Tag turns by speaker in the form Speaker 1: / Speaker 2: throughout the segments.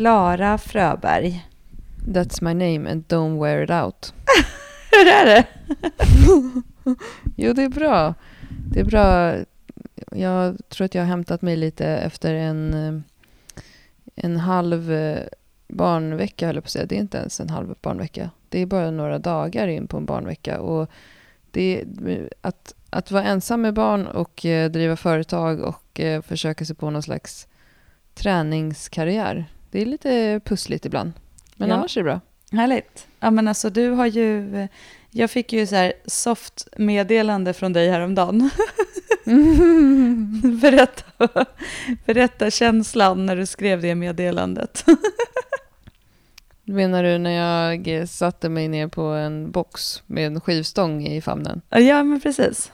Speaker 1: Klara Fröberg.
Speaker 2: That's my name and don't wear it out.
Speaker 1: Hur är det?
Speaker 2: Jo, det är bra. Det är bra. Jag tror att jag har hämtat mig lite efter en, eh, en halv eh, barnvecka, höll jag på att säga. Det är inte ens en halv barnvecka. Det är bara några dagar in på en barnvecka. Och det, att, att vara ensam med barn och eh, driva företag och eh, försöka sig på någon slags träningskarriär. Det är lite pussligt ibland. Men
Speaker 1: Ja.
Speaker 2: annars är det bra.
Speaker 1: Härligt. Ja, men alltså du har ju... Jag fick ju så här soft meddelande från dig häromdagen. berätta, berätta känslan när du skrev det meddelandet.
Speaker 2: Menar du när jag eh, satte mig ner på en box med en skivstång i famnen?
Speaker 1: ja, men precis.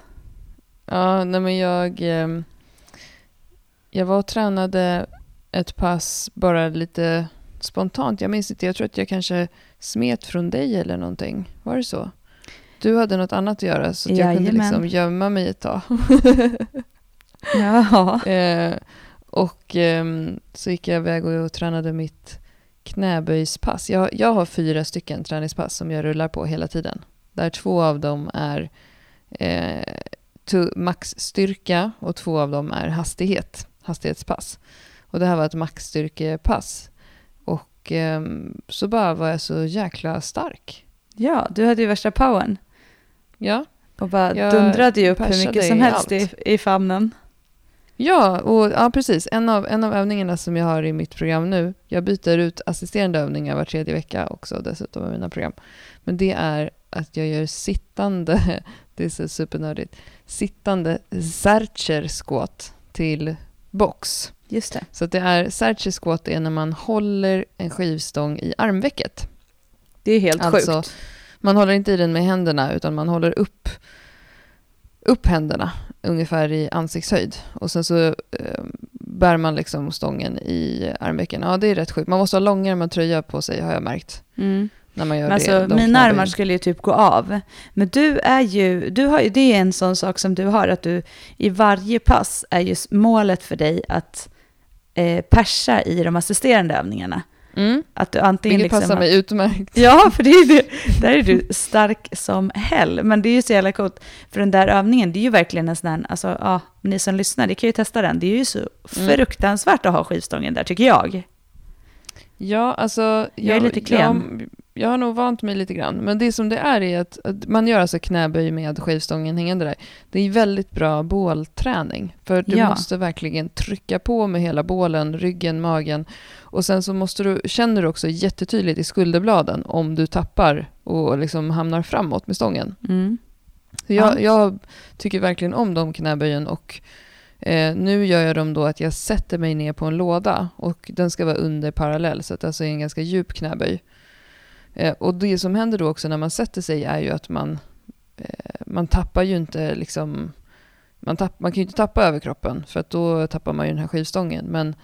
Speaker 2: Ja, nej men jag... ehm, Jag var och tränade ett pass bara lite spontant. Jag minns inte, jag tror att jag kanske smet från dig eller någonting. Var det så? Du hade något annat att göra så att jag kunde liksom gömma mig ett tag.
Speaker 1: Ja.
Speaker 2: Eh, och ehm, så gick jag iväg och, och tränade mitt knäböjspass. Jag, jag har fyra stycken träningspass som jag rullar på hela tiden. Där två av dem är eh, maxstyrka och två av dem är hastighet, hastighetspass. Och det här var ett maxstyrkepass. Och ehm, så bara var jag så jäkla stark.
Speaker 1: ja, du hade ju värsta powern.
Speaker 2: Ja,
Speaker 1: Och bara
Speaker 2: Jag
Speaker 1: dundrade ju upp hur mycket som helst i, i famnen.
Speaker 2: Ja, och, ja precis. En av, en av övningarna som jag har i mitt program nu, jag byter ut assisterande övningar var tredje vecka också dessutom i mina program. Men det är att jag gör sittande, det är så supernördigt, sittande Zercher squat till box.
Speaker 1: Just det.
Speaker 2: Så det är Zercher squat är när man håller en skivstång i armvecket.
Speaker 1: Det är helt
Speaker 2: Alltså,
Speaker 1: sjukt.
Speaker 2: Man håller inte i den med händerna utan man håller upp, upp händerna ungefär i ansiktshöjd. Och sen så eh, bär man liksom stången i armvecken. Ja, det är rätt sjukt. Man måste ha långärmad tröja på sig har jag märkt.
Speaker 1: Mm.
Speaker 2: När man gör
Speaker 1: Men
Speaker 2: det.
Speaker 1: alltså,
Speaker 2: de
Speaker 1: mina armar skulle ju typ gå av. Men du är ju, du har, ju- det är en sån sak som du har, att du i varje pass är ju målet för dig att eh, persa i de assisterande övningarna.
Speaker 2: Mm,
Speaker 1: Att du antingen
Speaker 2: vilket
Speaker 1: liksom...
Speaker 2: passar mig utmärkt.
Speaker 1: Ja, för det är det. Där är du stark som hell. Men det är ju så jävla coolt. För den där övningen, det är ju verkligen en sån här, alltså ja, ni som lyssnar, det kan ju testa den. Det är ju så
Speaker 2: Mm.
Speaker 1: fruktansvärt att ha skivstången där, tycker jag.
Speaker 2: Ja, alltså...
Speaker 1: Jag är lite klen.
Speaker 2: Jag, jag har nog vant mig lite grann. Men det som det är är att, att man gör alltså knäböj med skivstången hängande där. Det är väldigt bra bålträning. För du
Speaker 1: Ja.
Speaker 2: måste verkligen trycka på med hela bålen, ryggen, magen. Och sen så måste du, känner du också jättetydligt i skulderbladen om du tappar och liksom hamnar framåt med stången.
Speaker 1: Mm.
Speaker 2: Så jag,
Speaker 1: Ja.
Speaker 2: jag tycker verkligen om de knäböjen och eh, nu gör jag dem då att jag sätter mig ner på en låda och den ska vara under parallell så att det alltså är en ganska djup knäböj. Eh, och det som händer då också när man sätter sig är ju att man, eh, man tappar ju inte liksom man, tapp, man kan ju inte tappa överkroppen för att då tappar man ju den här skivstången men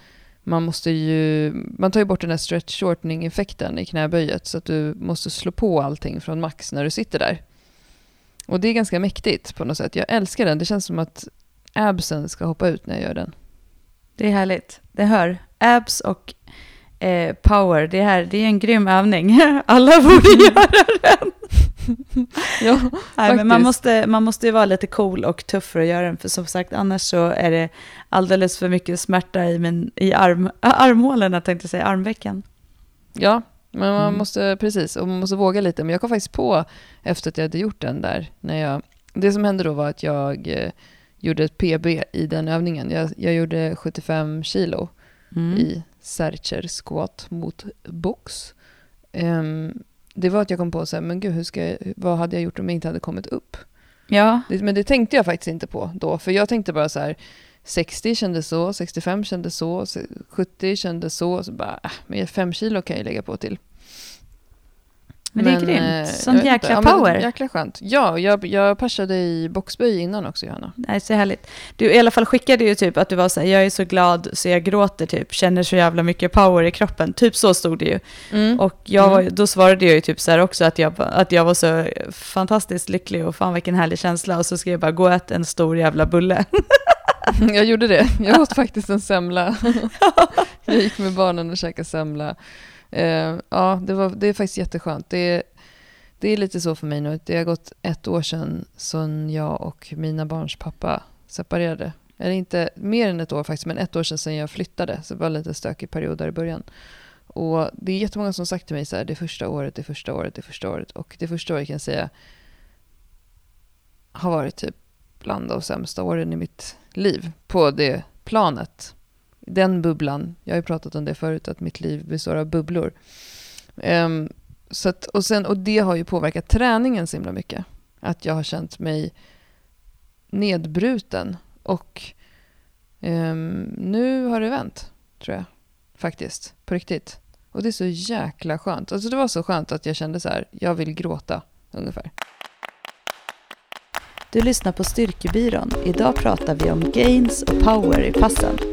Speaker 2: man måste ju, man tar ju bort den här stretch shortening effekten i knäböjet så att du måste slå på allting från max när du sitter där. Och det är ganska mäktigt på något sätt. Jag älskar den. Det känns som att absen ska hoppa ut när jag gör den.
Speaker 1: Det är härligt. Det hör. Abs och eh, power, det, här, det är en grym övning. Alla borde göra den.
Speaker 2: Ja,
Speaker 1: Nej, men man, måste, man måste ju vara lite cool och tuff för att göra den. För som sagt, annars så är det alldeles för mycket smärta i, min, i arm, armhålorna, tänkte jag säga, armvecken.
Speaker 2: ja men man
Speaker 1: Mm.
Speaker 2: måste, precis, och man måste våga lite. Men jag kom faktiskt på efter att jag hade gjort den där, när jag, det som hände då var att jag eh, gjorde ett PB i den övningen. Jag, jag gjorde 75 kilo
Speaker 1: Mm.
Speaker 2: i Sercher squat mot box. Ehm, det var att jag kom på så här, men gud, hur ska jag, vad hade jag gjort om jag inte hade kommit upp?
Speaker 1: Ja,
Speaker 2: Det, men det tänkte jag faktiskt inte på då, för jag tänkte bara så här, 60 kändes så, 65 kändes så, 70 kändes så, så bara, äh, men 5 kilo kan jag lägga på till.
Speaker 1: Men, det är
Speaker 2: eh,
Speaker 1: grymt. Sån
Speaker 2: jag vet
Speaker 1: jäkla
Speaker 2: inte. Ja,
Speaker 1: power.
Speaker 2: jäkla skönt. Ja, jag, jag persade i boxböj innan också, Johanna.
Speaker 1: Nej, så härligt. Du i alla fall skickade ju typ att du var så här, jag är så glad så jag gråter typ, känner så jävla mycket power i kroppen. Typ så stod det ju.
Speaker 2: Mm.
Speaker 1: Och jag var,
Speaker 2: Mm.
Speaker 1: då svarade jag ju typ så här också att jag, att jag var så fantastiskt lycklig och fan vilken härlig känsla. Och så skrev jag bara, gå och ät en stor jävla bulle.
Speaker 2: Jag gjorde det. Jag åt faktiskt en semla. jag gick med barnen och käkade semla. Eh, ja, det, var, det är faktiskt jätteskönt. Det är, det är lite så för mig nu. Det har gått ett år sedan som jag och mina barns pappa separerade. Eller inte mer än ett år faktiskt, men ett år sedan, sedan jag flyttade. Så det var en lite stökig period där i början. Och det är jättemånga som sagt till mig så här, det första året, det första året, det första året. Och det första året kan jag säga har varit typ bland de sämsta åren i mitt liv på det planet. Den bubblan, jag har ju pratat om det förut, att mitt liv består av bubblor. Um, så att, och, sen, och det har ju påverkat träningen så himla mycket. Att jag har känt mig nedbruten. Och um, nu har det vänt, tror jag. Faktiskt, på riktigt. Och det är så jäkla skönt. Alltså det var så skönt att jag kände så här, jag vill gråta ungefär.
Speaker 1: Du lyssnar på Styrkebyrån. Idag pratar vi om gains och power i passen.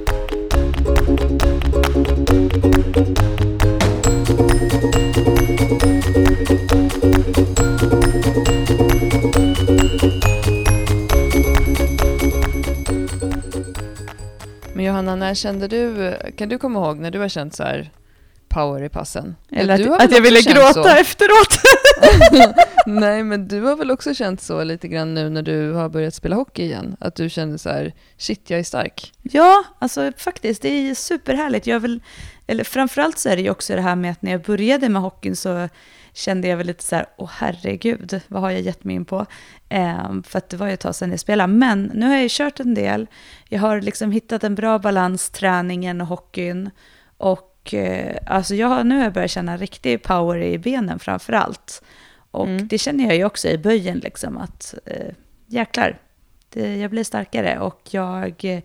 Speaker 2: Men Johanna, när kände du, kan du komma ihåg när du har känt så här? Power i passen?
Speaker 1: Eller att, att jag ville gråta så? efteråt.
Speaker 2: Nej, men du har väl också känt så lite grann nu när du har börjat spela hockey igen? Att du känner så här, shit, jag är stark.
Speaker 1: Ja, alltså faktiskt, det är superhärligt. Jag vill, eller framförallt så är det ju också det här med att när jag började med hockeyn så kände jag väl lite så här, åh herregud, vad har jag gett mig in på? Eh, för att det var ju ett tag sedan jag spelade. Men nu har jag ju kört en del. Jag har liksom hittat en bra balans, träningen och hockeyn. Och eh, alltså jag nu har jag börjat känna riktig power i benen framför allt. Och mm. det känner jag ju också i böjen, liksom, att eh, jäklar, det, jag blir starkare. Och jag,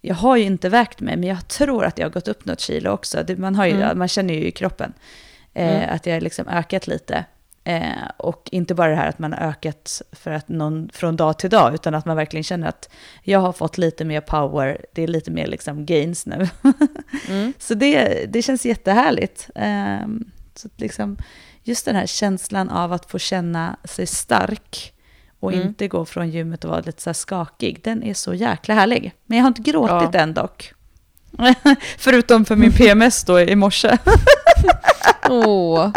Speaker 1: jag har ju inte vägt mig, men jag tror att jag har gått upp något kilo också. Det, man, har ju, mm. man känner ju i kroppen eh, mm. att jag har liksom ökat lite. Eh, och inte bara det här att man har ökat för att någon, från dag till dag, utan att man verkligen känner att jag har fått lite mer power, det är lite mer liksom gains nu. mm. Så det, det känns jättehärligt. Eh, så liksom, just den här känslan av att få känna sig stark och mm. inte gå från gymmet och vara lite så skakig, den är så jäkla härlig. Men jag har inte gråtit ja. än dock. Förutom för min PMS då i morse.
Speaker 2: Åh,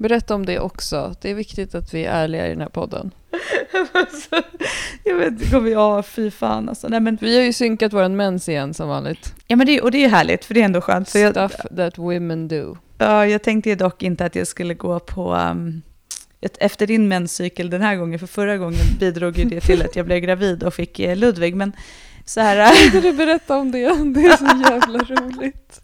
Speaker 2: berätta om det också. Det är viktigt att vi är ärliga i den här podden.
Speaker 1: jag vet inte, ja fy fan alltså. Nej, men...
Speaker 2: Vi har ju synkat våran mens igen som vanligt.
Speaker 1: Ja men det, och det är ju härligt för det är ändå skönt.
Speaker 2: Stuff jag, that women do.
Speaker 1: Ja, jag tänkte ju dock inte att jag skulle gå på um, efter din menscykel den här gången, för förra gången bidrog ju det till att jag blev gravid och fick eh, Ludvig, men så här...
Speaker 2: Kan inte du berätta om det? Det är så jävla roligt.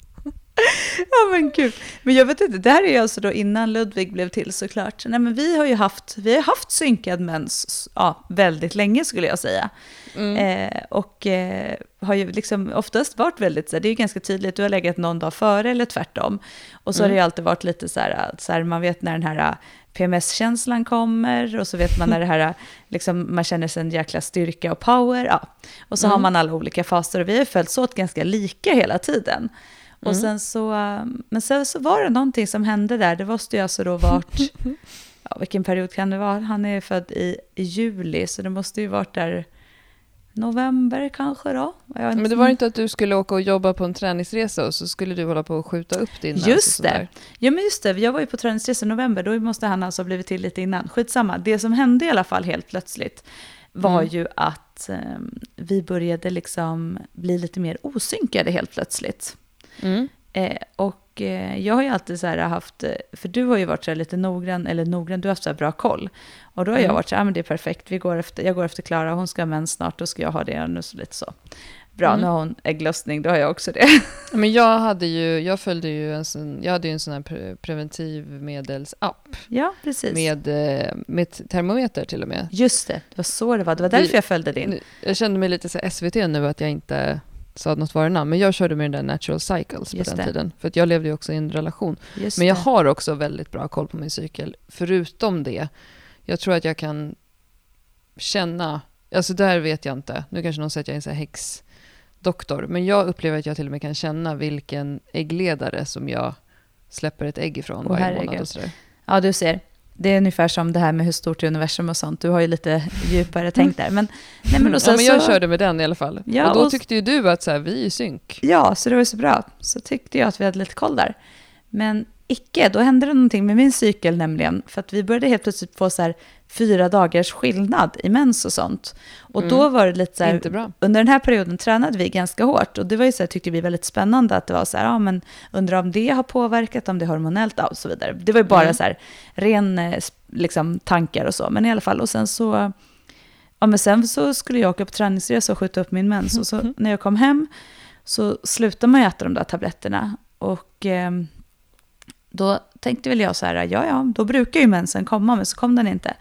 Speaker 1: ja men gud. Men jag vet inte, det här är alltså då innan Ludvig blev till såklart. Nej men vi har ju haft, vi har haft synkad mens ja, väldigt länge skulle jag säga. Mm. Eh, och eh, har ju liksom oftast varit väldigt, så här, det är ju ganska tydligt, du har legat någon dag före eller tvärtom. Och så mm. har det ju alltid varit lite så här, så här, man vet när den här PMS-känslan kommer och så vet man när det här, liksom, man känner sig en jäkla styrka och power. Ja. Och så mm. har man alla olika faser och vi har följts åt ganska lika hela tiden. Och mm. sen så, men sen så var det någonting som hände där, det måste ju alltså då varit, ja, vilken period kan det vara? Han är född i, i juli, så det måste ju varit där november kanske då.
Speaker 2: Men det var inte att du skulle åka och jobba på en träningsresa och så skulle du hålla på och skjuta upp din
Speaker 1: Just det. Ja men just det, jag var ju på träningsresa i november, då måste han alltså ha blivit till lite innan. Skitsamma, det som hände i alla fall helt plötsligt var mm. ju att eh, vi började liksom bli lite mer osynkade helt plötsligt. Mm. Eh, och eh, jag har ju alltid så här haft, eh, för du har ju varit så lite noggrann, eller noggrann, du har haft så här bra koll. Och då har mm. jag varit så här, men det är perfekt, vi går efter, jag går efter Klara, hon ska ha mens snart, då ska jag ha det, nu så lite så. Bra, mm. nu har hon ägglossning, då har jag också det.
Speaker 2: Men jag hade ju, jag följde ju en sån, jag hade ju en sån här pre preventivmedelsapp.
Speaker 1: Ja, precis.
Speaker 2: Med, med termometer till och med.
Speaker 1: Just det, det var så det var, det var därför jag följde din.
Speaker 2: Jag kände mig lite så SVT nu, att jag inte sa något varunamn, men jag körde med den där Natural Cycles på den det. tiden. För att jag levde ju också i en relation. Just men jag det. har också väldigt bra koll på min cykel. Förutom det, jag tror att jag kan känna, alltså där vet jag inte, nu kanske någon säger att jag är en sån här häxdoktor, men jag upplever att jag till och med kan känna vilken äggledare som jag släpper ett ägg ifrån oh, varje månad. Och sådär.
Speaker 1: Ja, du ser. Det är ungefär som det här med hur stort är universum och sånt. Du har ju lite djupare tänkt där. Men, nej, men, sen
Speaker 2: ja, men jag
Speaker 1: så,
Speaker 2: körde med den i alla fall.
Speaker 1: Ja,
Speaker 2: och då
Speaker 1: och-
Speaker 2: tyckte ju du att så här, vi är i synk.
Speaker 1: Ja, så det var ju så bra. Så tyckte jag att vi hade lite koll där. Men icke, då hände det någonting med min cykel nämligen. För att vi började helt plötsligt få så här fyra dagars skillnad i mens och sånt. Och
Speaker 2: Mm.
Speaker 1: då var det lite så här,
Speaker 2: Inte bra.
Speaker 1: under den här perioden tränade vi ganska hårt. Och det var ju så här, tyckte vi väldigt spännande att det var så här, ja men undrar om det har påverkat, om det är hormonellt ja, och så vidare. Det var ju bara
Speaker 2: Mm.
Speaker 1: så här, ren eh, liksom, tankar och så. Men i alla fall, och sen så, ja men sen så skulle jag åka på träningsresa och skjuta upp min mens. Och så när jag kom hem så slutade man ju äta de där tabletterna. Och ehm, då tänkte väl jag så här, ja ja, då brukar ju mensen komma, men så kom den inte.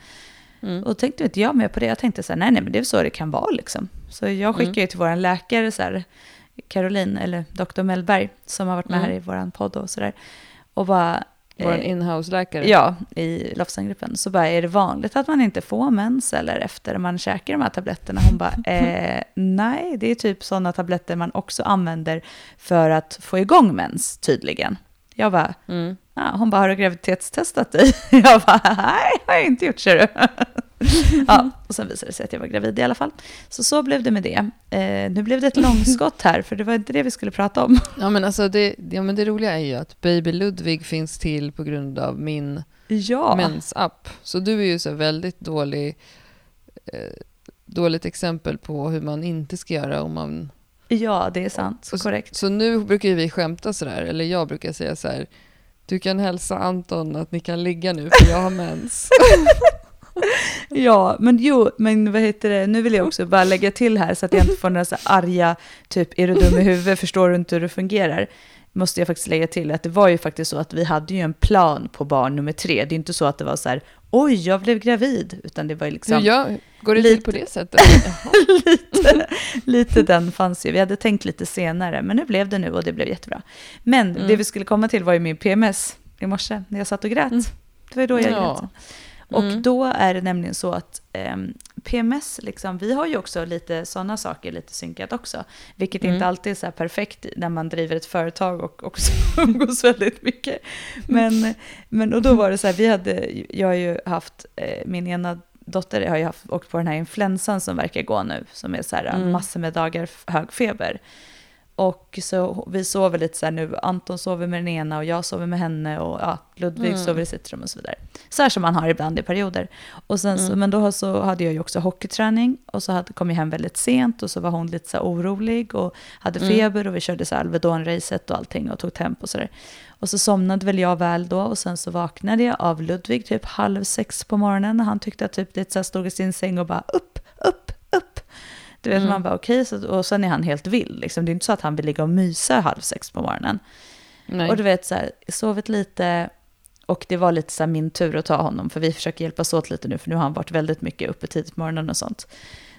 Speaker 2: Mm.
Speaker 1: Och tänkte inte jag med på det. Jag tänkte så här, nej, nej, men det är så det kan vara liksom. Så jag skickade ju till vår läkare, så här, Caroline, eller Dr. Mellberg, som har varit med
Speaker 2: Mm.
Speaker 1: här i vår podd och sådär. Och bara...
Speaker 2: Vår
Speaker 1: eh,
Speaker 2: inhouse-läkare.
Speaker 1: Ja, i Lofsangruppen. Så bara, är det vanligt att man inte får mens eller efter man käkar de här tabletterna? Hon bara, eh, nej, det är typ sådana tabletter man också använder för att få igång mens, tydligen. Jag bara,
Speaker 2: Mm.
Speaker 1: Ja, hon bara, har du graviditetstestat dig? Jag bara, nej, har jag inte gjort, ser du. ja, och sen visade det sig att jag var gravid i alla fall. Så så blev det med det. Eh, nu blev det ett långskott här, för det var inte det vi skulle prata om.
Speaker 2: Ja, men alltså det, ja, men det roliga är ju att Baby Ludvig finns till på grund av min
Speaker 1: Ja,
Speaker 2: mensapp. Så du är ju så väldigt dålig, eh, dåligt exempel på hur man inte ska göra om man...
Speaker 1: ja det är sant.
Speaker 2: Så-
Speaker 1: Korrekt.
Speaker 2: Så nu brukar vi skämta sådär, eller jag brukar säga så här. Du kan hälsa Anton att ni kan ligga nu för jag har mens.
Speaker 1: Ja, men jo, men vad heter det, nu vill jag också bara lägga till här så att jag inte får några så arga, typ, är du dum i huvudet, förstår du inte hur det fungerar? Måste jag faktiskt lägga till att det var ju faktiskt så att vi hade ju en plan på barn nummer tre. Det är inte så att det var så här, oj, jag blev gravid, utan det var ju liksom...
Speaker 2: Hur jag, går det
Speaker 1: Lite.
Speaker 2: till på det sättet?
Speaker 1: Lite, lite den fanns ju. Vi hade tänkt lite senare, men nu blev det nu och det blev jättebra. Men
Speaker 2: Mm.
Speaker 1: det vi skulle komma till var ju min PMS i morse när jag satt och grät.
Speaker 2: Mm.
Speaker 1: Det var ju då jag
Speaker 2: Ja.
Speaker 1: grät. Och
Speaker 2: Mm.
Speaker 1: då är det nämligen så att ehm, PMS, liksom, vi har ju också lite sådana saker lite synkat också. Vilket
Speaker 2: Mm.
Speaker 1: inte alltid är så här perfekt när man driver ett företag och också umgås väldigt mycket. Men, men och då var det så här, vi hade, jag har ju haft, eh, min ena dotter har ju haft, åkt på den här influensan som verkar gå nu, som är så här
Speaker 2: Mm.
Speaker 1: massor med dagar hög feber. Och så vi sover lite så här nu, Anton sover med den ena och jag sover med henne och ja, Ludvig
Speaker 2: Mm.
Speaker 1: sover i sitt rum och så vidare. Så här som man har ibland i perioder. Och sen så,
Speaker 2: Mm.
Speaker 1: men då så hade jag ju också hockeyträning och så hade, kom jag hem väldigt sent och så var hon lite så orolig och hade
Speaker 2: Mm.
Speaker 1: feber och vi körde så Alvedon-racet och allting och tog tempo och sådär. Och så somnade väl jag väl då och sen så vaknade jag av Ludvig typ halv sex på morgonen och han tyckte att typ lite så här stod i sin säng och bara upp, upp. Du vet,
Speaker 2: Mm.
Speaker 1: man bara okej, så och sen är han helt vild. Liksom. Det är inte så att han vill ligga och mysa halv sex på morgonen.
Speaker 2: Nej.
Speaker 1: Och du vet, så här, sovit lite och det var lite så här min tur att ta honom, för vi försöker hjälpas åt lite nu, för nu har han varit väldigt mycket uppe tidigt på morgonen och sånt.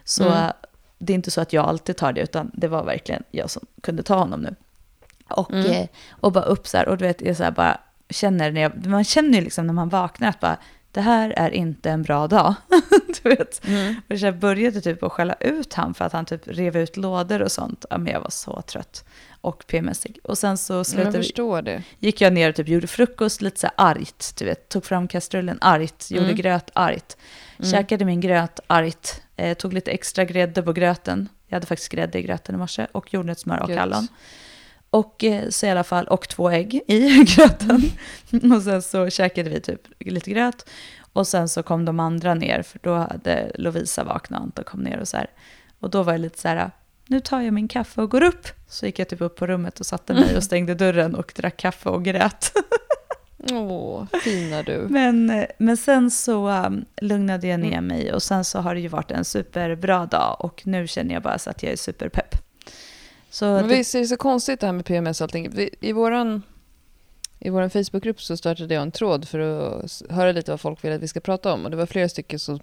Speaker 1: Så
Speaker 2: Mm.
Speaker 1: det är inte så att jag alltid tar det, utan det var verkligen jag som kunde ta honom nu. Och,
Speaker 2: Mm.
Speaker 1: eh, och bara upp så här, och du vet, jag så här bara känner när jag, man känner ju liksom när man vaknar att bara, det här är inte en bra dag. du vet.
Speaker 2: Mm.
Speaker 1: Och jag började typ att skälla ut han för att han typ rev ut lådor och sånt. Ja, men jag var så trött och PMSig. Och sen så
Speaker 2: Jag
Speaker 1: slutade vi,
Speaker 2: förstår det.
Speaker 1: gick jag ner och typ gjorde frukost lite så argt. Du vet, tog fram kastrullen argt, gjorde
Speaker 2: Mm.
Speaker 1: gröt argt.
Speaker 2: Mm.
Speaker 1: Käkade min gröt argt. Eh, tog lite extra grädde på gröten. Jag hade faktiskt grädde i gröten i morse. Och jordnötssmör och hallon. Och eh, så i alla fall, och två ägg i gröten. och sen så käkade vi typ lite gröt. Och sen så kom de andra ner, för då hade Lovisa vaknat och Anton kom ner och så här. Och då var jag lite så här, nu tar jag min kaffe och går upp. Så gick jag typ upp på rummet och satte mig och stängde dörren och drack kaffe och grät.
Speaker 2: Åh, fina du.
Speaker 1: Men, eh, men sen så um, lugnade jag ner mig och sen så har det ju varit en superbra dag och nu känner jag bara så att jag är superpepp. Så
Speaker 2: Men
Speaker 1: det,
Speaker 2: visst är det så konstigt det här med PMS och allting. Vi- I våran, i våran Facebookgrupp så startade jag en tråd för att höra lite vad folk vill att vi ska prata om. Och det var flera stycken som,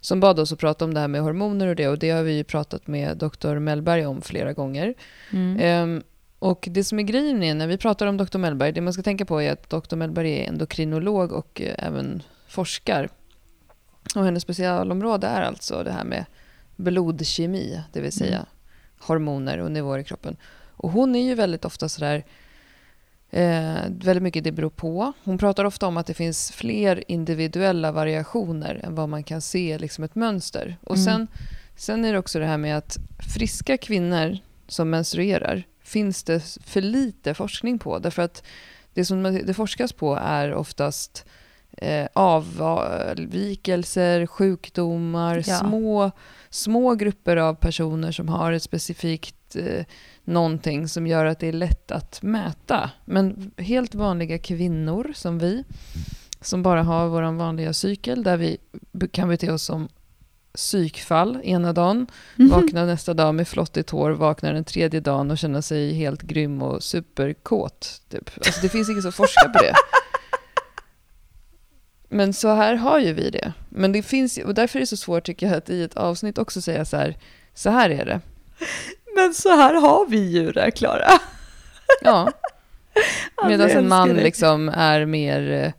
Speaker 2: som bad oss att prata om det här med hormoner och det. Och det har vi ju pratat med Dr. Mellberg om flera gånger.
Speaker 1: mm,
Speaker 2: Ehm, och det som är grejen är när vi pratar om Dr. Mellberg, det man ska tänka på är att Dr. Mellberg är endokrinolog och eh, även forskar. Och hennes specialområde är alltså det här med blodkemi, det vill säga
Speaker 1: Mm.
Speaker 2: Hormoner och nivåer i kroppen. Och hon är ju väldigt ofta sådär Eh, väldigt mycket det beror på. Hon pratar ofta om att det finns fler individuella variationer än vad man kan se liksom ett mönster. Och
Speaker 1: Mm.
Speaker 2: sen, sen är det också det här med att friska kvinnor som menstruerar finns det för lite forskning på. Därför att det som det forskas på är oftast eh, avvikelser, sjukdomar,
Speaker 1: Ja.
Speaker 2: små, små grupper av personer som har ett specifikt eh, någonting som gör att det är lätt att mäta. Men helt vanliga kvinnor som vi, som bara har vår vanliga cykel, där vi kan bete oss som psykfall ena dagen, vakna nästa dag med flottigt hår, vakna den tredje dagen och känna sig helt grym och superkåt. Typ. Alltså det finns inget som forskar på det. Men så här har ju vi det. Men det finns, och därför är det så svårt tycker jag att i ett avsnitt också säga så här, så här är det.
Speaker 1: Men så här har vi ju det, Klara.
Speaker 2: Ja. Medan en man liksom är mer eh,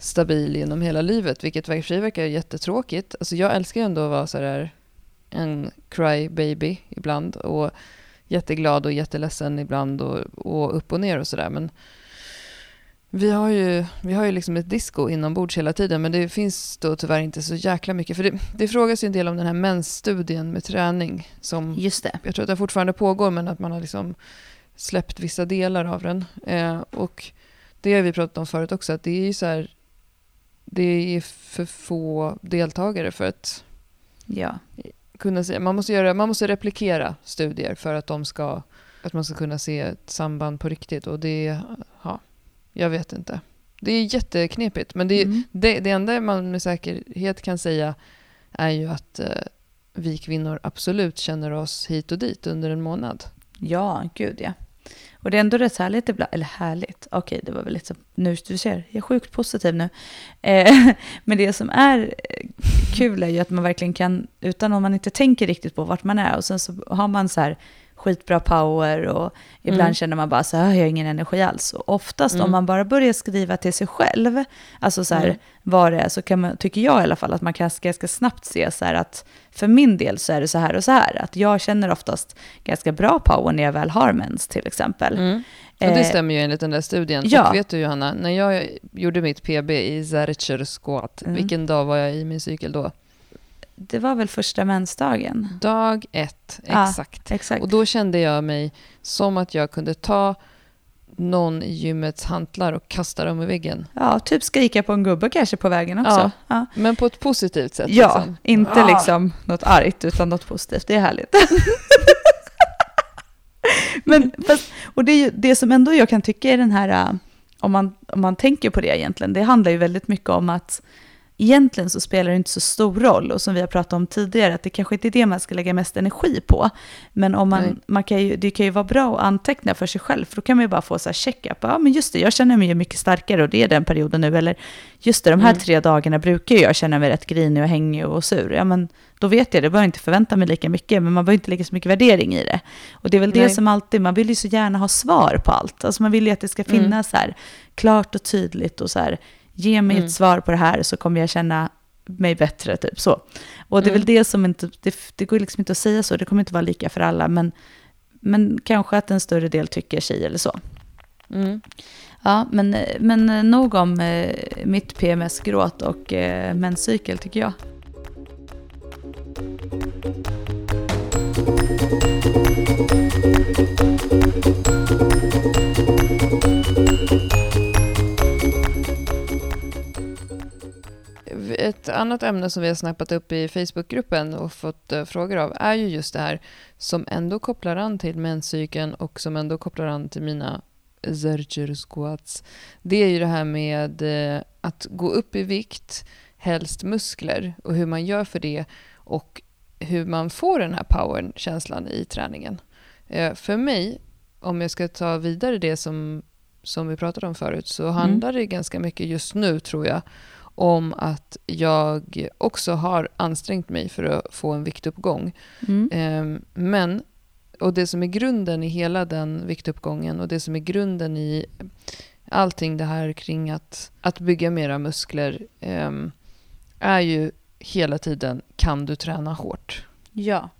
Speaker 2: stabil genom hela livet, vilket i och för sig verkar jättetråkigt. Alltså jag älskar ju ändå att vara så här en cry baby ibland och jätteglad och jätteledsen ibland och, och upp och ner och sådär. Men vi har ju, vi har ju liksom ett disco inombords hela tiden, men det finns då tyvärr inte så jäkla mycket. För det, det frågas ju en del om den här mensstudien med träning som
Speaker 1: Just det.
Speaker 2: jag tror att det fortfarande pågår, men att man har liksom släppt vissa delar av den. Eh, och det har vi pratat om förut också, att det är ju så här, det är för få deltagare för att
Speaker 1: Ja.
Speaker 2: kunna se, man måste, göra, man måste replikera studier för att de ska, att man ska kunna se ett samband på riktigt och det, ja, jag vet inte. Det är jätteknepigt, men det,
Speaker 1: Mm.
Speaker 2: det, det enda man med säkerhet kan säga är ju att eh, vi kvinnor absolut känner oss hit och dit under en månad.
Speaker 1: Ja, gud ja. Och det är ändå rätt härligt ibland, eller härligt, okej det var väl lite, nu du ser, jag är sjukt positiv nu. Eh, men det som är eh, kul är ju att man verkligen kan, utan om man inte tänker riktigt på vart man är, och sen så har man så här skitbra power och ibland
Speaker 2: Mm.
Speaker 1: känner man bara så här, jag har ingen energi alls. Och oftast
Speaker 2: Mm.
Speaker 1: om man bara börjar skriva till sig själv, alltså så här,
Speaker 2: Mm.
Speaker 1: vad det är, så kan man, tycker jag i alla fall, att man kan ganska snabbt se så här att för min del så är det så här och så här, att jag känner oftast ganska bra power när jag väl har mens till exempel.
Speaker 2: Mm. Och det
Speaker 1: Eh,
Speaker 2: stämmer ju enligt den där studien.
Speaker 1: ja.
Speaker 2: Och vet du Johanna, när jag gjorde mitt PB i Zercher squat,
Speaker 1: Mm.
Speaker 2: vilken dag var jag i min cykel då?
Speaker 1: Det var väl första mensdagen?
Speaker 2: Dag ett,
Speaker 1: Ja.
Speaker 2: exakt.
Speaker 1: Exakt.
Speaker 2: Och då kände jag mig som att jag kunde ta någon i gymmets hantlar och kasta dem i väggen.
Speaker 1: Ja, typ skrika på en gubbe kanske på vägen också.
Speaker 2: Ja.
Speaker 1: Ja,
Speaker 2: Men på ett positivt sätt.
Speaker 1: ja
Speaker 2: liksom.
Speaker 1: inte
Speaker 2: Ah.
Speaker 1: liksom något argt utan något positivt. Det är härligt. Men, fast, och det, är ju, det som ändå jag kan tycka är den här, äh, om man, om man tänker på det egentligen, det handlar ju väldigt mycket om att egentligen så spelar det inte så stor roll, och som vi har pratat om tidigare, att det kanske inte är det man ska lägga mest energi på. Men om
Speaker 2: Nej.
Speaker 1: man, man kan ju, det kan ju vara bra att anteckna för sig själv, för då kan man ju bara få så här check-up. Ja, men just det, jag känner mig ju mycket starkare och det är den perioden nu. Eller just det, de här
Speaker 2: Mm.
Speaker 1: tre dagarna brukar jag känna mig rätt grinig och hängig och sur. Ja, men då vet jag det, behöver inte förvänta mig lika mycket, men man behöver inte lägga så mycket värdering i det. Och det är väl det
Speaker 2: Nej.
Speaker 1: som alltid, man vill ju så gärna ha svar på allt. Alltså man vill ju att det ska
Speaker 2: Mm.
Speaker 1: finnas så här klart och tydligt och så här, ge mig
Speaker 2: Mm.
Speaker 1: ett svar på det här så kommer jag känna mig bättre, typ så. Och det är
Speaker 2: Mm.
Speaker 1: väl det som inte, det, det går liksom inte att säga så, det kommer inte vara lika för alla, men, men kanske att en större del tycker sig eller så.
Speaker 2: Mm.
Speaker 1: Ja, men, men nog om eh, mitt PMS-gråt och eh, menscykel tycker jag.
Speaker 2: Annat ämne som vi har snappat upp i Facebookgruppen och fått eh, frågor av är ju just det här som ändå kopplar an till menscykeln och som ändå kopplar an till mina Zercher squats. Det är ju det här med eh, att gå upp i vikt, helst muskler och hur man gör för det och hur man får den här powern, känslan i träningen. Eh, för mig, om jag ska ta vidare det som, som vi pratade om förut, så handlar det ganska mycket just nu tror jag om att jag också har ansträngt mig för att få en viktuppgång.
Speaker 1: Mm.
Speaker 2: Ehm, men, och det som är grunden i hela den viktuppgången och det som är grunden i allting det här kring att, att bygga mera muskler ehm, är ju hela tiden, kan du träna hårt?
Speaker 1: Ja,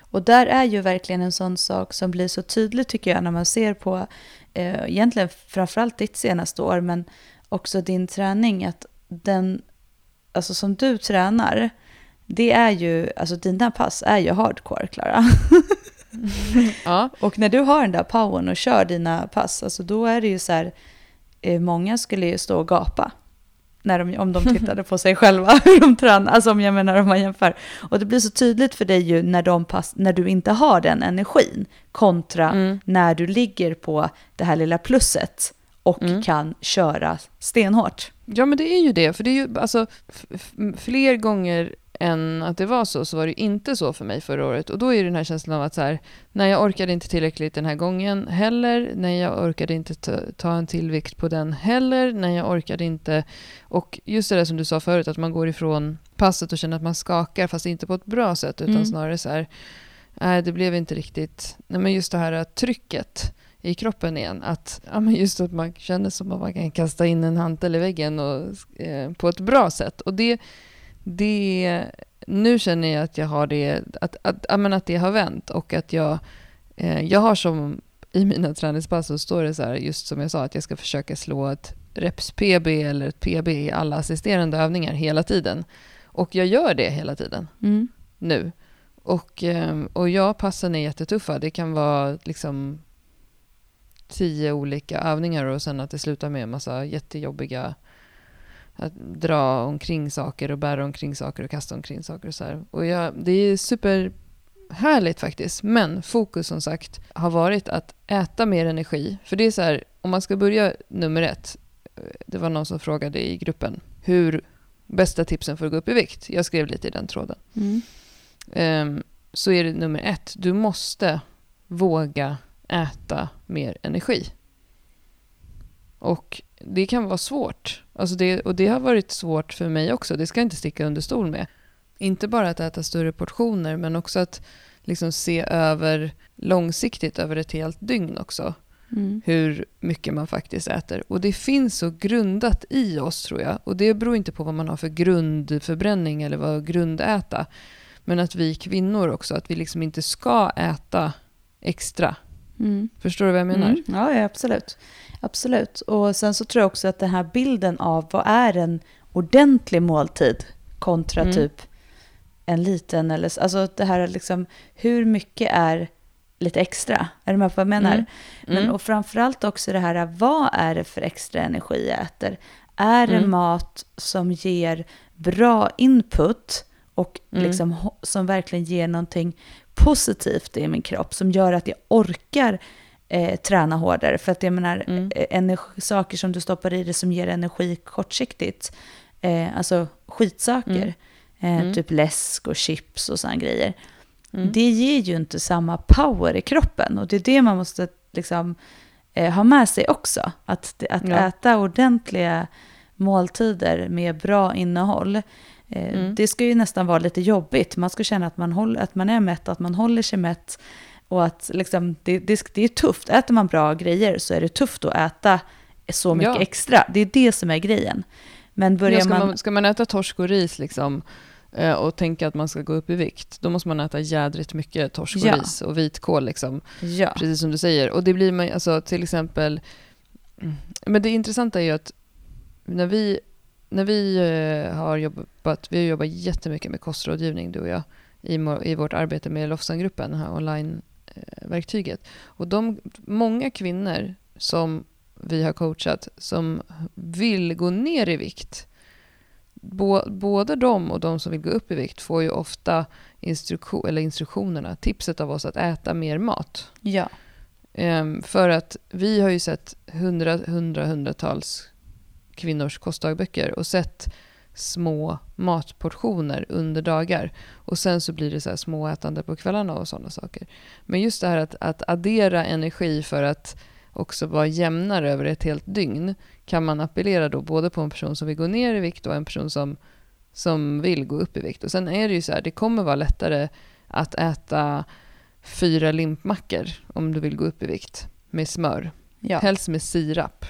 Speaker 1: och där är ju verkligen en sån sak som blir så tydlig tycker jag när man ser på eh, egentligen framförallt ditt senaste år, men också din träning, att den, alltså som du tränar, det är ju, alltså dina pass är ju hardcore, Klara.
Speaker 2: Ja.
Speaker 1: Och när du har den där powern och kör dina pass, alltså då är det ju så här, eh, många skulle ju stå och gapa. När de, om de tittade på sig själva, hur de tränar, alltså om jag menar om man jämför. Och det blir så tydligt för dig ju när, de pass, när du inte har den energin, kontra
Speaker 2: Mm.
Speaker 1: när du ligger på det här lilla plusset och
Speaker 2: Mm.
Speaker 1: kan köra stenhårt.
Speaker 2: Ja, men det är ju det. För det är ju alltså fler gånger än att det var så, så var det inte så för mig förra året. Och då är det den här känslan av att så här, nej, jag orkade inte tillräckligt den här gången heller. Nej, jag orkade inte ta, ta en tillvikt på den heller. Nej, jag orkade inte. Och just det där som du sa förut, att man går ifrån passet och känner att man skakar, fast inte på ett bra sätt, utan
Speaker 1: Mm.
Speaker 2: snarare så här, nej, det blev inte riktigt, nej, men just det här trycket i kroppen igen. Att, ja, men just att man känner som att man kan kasta in en hantel i väggen och, eh, på ett bra sätt. Och det, det, nu känner jag att jag har det, att, att, ja, men att det har vänt och att jag, eh, jag har som i mina träningspass så står det så här, just som jag sa, att jag ska försöka slå ett reps-PB eller ett PB i alla assisterande övningar hela tiden. Och jag gör det hela tiden
Speaker 1: Mm.
Speaker 2: nu. Och, eh, och ja, passen är jättetuffa. Det kan vara liksom tio olika övningar och sen att det slutar med en massa jättejobbiga att dra omkring saker och bära omkring saker och kasta omkring saker och så här. Och jag, det är superhärligt faktiskt. Men fokus som sagt har varit att äta mer energi. För det är så här, om man ska börja nummer ett. eh, Det var någon som frågade i gruppen hur bästa tipsen för att gå upp i vikt. Jag skrev lite i den tråden.
Speaker 1: Mm.
Speaker 2: Ehm, så är det nummer ett. Du måste våga äta mer energi. Och det kan vara svårt. Alltså det, och det har varit svårt för mig också. Det ska jag inte sticka under stol med. Inte bara att äta större portioner, men också att liksom se över långsiktigt över ett helt dygn också
Speaker 1: Mm.
Speaker 2: hur mycket man faktiskt äter. Och det finns så grundat i oss tror jag. Och det beror inte på vad man har för grundförbränning eller vad grundäta. Men att vi kvinnor också, att vi liksom inte ska äta extra.
Speaker 1: Mm.
Speaker 2: Förstår du vad jag menar?
Speaker 1: Mm. Ja, ja, absolut. Absolut. Och sen så tror jag också att den här bilden av vad är en ordentlig måltid kontra
Speaker 2: Mm.
Speaker 1: typ en liten eller så- alltså det här är liksom hur mycket är lite extra? Är du med på vad jag menar?
Speaker 2: Mm.
Speaker 1: Men,
Speaker 2: Mm.
Speaker 1: och framförallt också det här, vad är det för extra energi jag äter? Är det
Speaker 2: Mm.
Speaker 1: mat som ger bra input och liksom, som verkligen ger någonting positivt i min kropp, som gör att jag orkar eh, träna hårdare? För att jag menar,
Speaker 2: Mm.
Speaker 1: eh, energi, saker som du stoppar i dig som ger energi kortsiktigt, eh, alltså skitsaker,
Speaker 2: Mm.
Speaker 1: eh,
Speaker 2: Mm.
Speaker 1: typ läsk och chips och sådana grejer,
Speaker 2: Mm.
Speaker 1: det ger ju inte samma power i kroppen. Och det är det man måste liksom, eh, ha med sig också. Att, att
Speaker 2: Ja.
Speaker 1: äta ordentliga måltider med bra innehåll. Eh,
Speaker 2: Mm.
Speaker 1: Det ska ju nästan vara lite jobbigt. Man ska känna att man, håller, att man är mätt, att man håller sig mätt. Och att liksom, det, det, det är tufft. Äter man bra grejer så är det tufft att äta så mycket
Speaker 2: Ja.
Speaker 1: extra. Det är det som är grejen. Men börjar
Speaker 2: Ja, ska,
Speaker 1: man...
Speaker 2: man, ska man äta torsk och ris liksom, eh, och tänka att man ska gå upp i vikt, då måste man äta jädrigt mycket torsk och
Speaker 1: Ja.
Speaker 2: ris och vitkål. Liksom.
Speaker 1: Ja.
Speaker 2: Precis som du säger. Och det blir man alltså till exempel... Men det intressanta är ju att när vi, när vi eh, har jobbat, vi har jobbat jättemycket med kostrådgivning du och jag i, i vårt arbete med Lofsangruppen, det här online-verktyget. Och de, många kvinnor som vi har coachat som vill gå ner i vikt, Bå, både de och de som vill gå upp i vikt får ju ofta instruktion, eller instruktionerna, tipset av oss att äta mer mat.
Speaker 1: ja.
Speaker 2: Ehm, för att vi har ju sett hundra, hundra, hundratals kvinnors kostdagböcker och sett små matportioner under dagar. Och sen så blir det så här småätande på kvällarna och sådana saker. Men just det här att, att addera energi för att också vara jämnare över ett helt dygn kan man appellera då både på en person som vill gå ner i vikt och en person som, som vill gå upp i vikt. Och sen är det ju så här, det kommer vara lättare att äta fyra limpmackor om du vill gå upp i vikt med smör.
Speaker 1: Ja.
Speaker 2: Helst med sirap,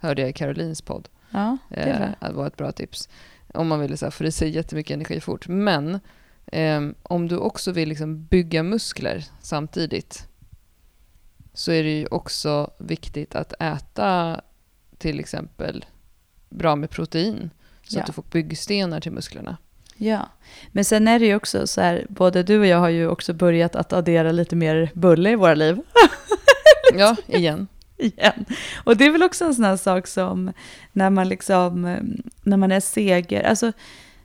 Speaker 2: hörde jag i Carolines podd.
Speaker 1: ja, det är
Speaker 2: Eh, det var ett bra tips. Om man vill så här, få i sig jättemycket energi fort. Men ehm, om du också vill liksom bygga muskler samtidigt så är det ju också viktigt att äta till exempel bra med protein så
Speaker 1: Ja.
Speaker 2: att du får byggstenar till musklerna.
Speaker 1: Ja, men sen är det ju också så här, både du och jag har ju också börjat att addera lite mer bulle i våra liv.
Speaker 2: Ja, igen.
Speaker 1: igen. Och det är väl också en sån här sak som när man liksom, när man är seger, alltså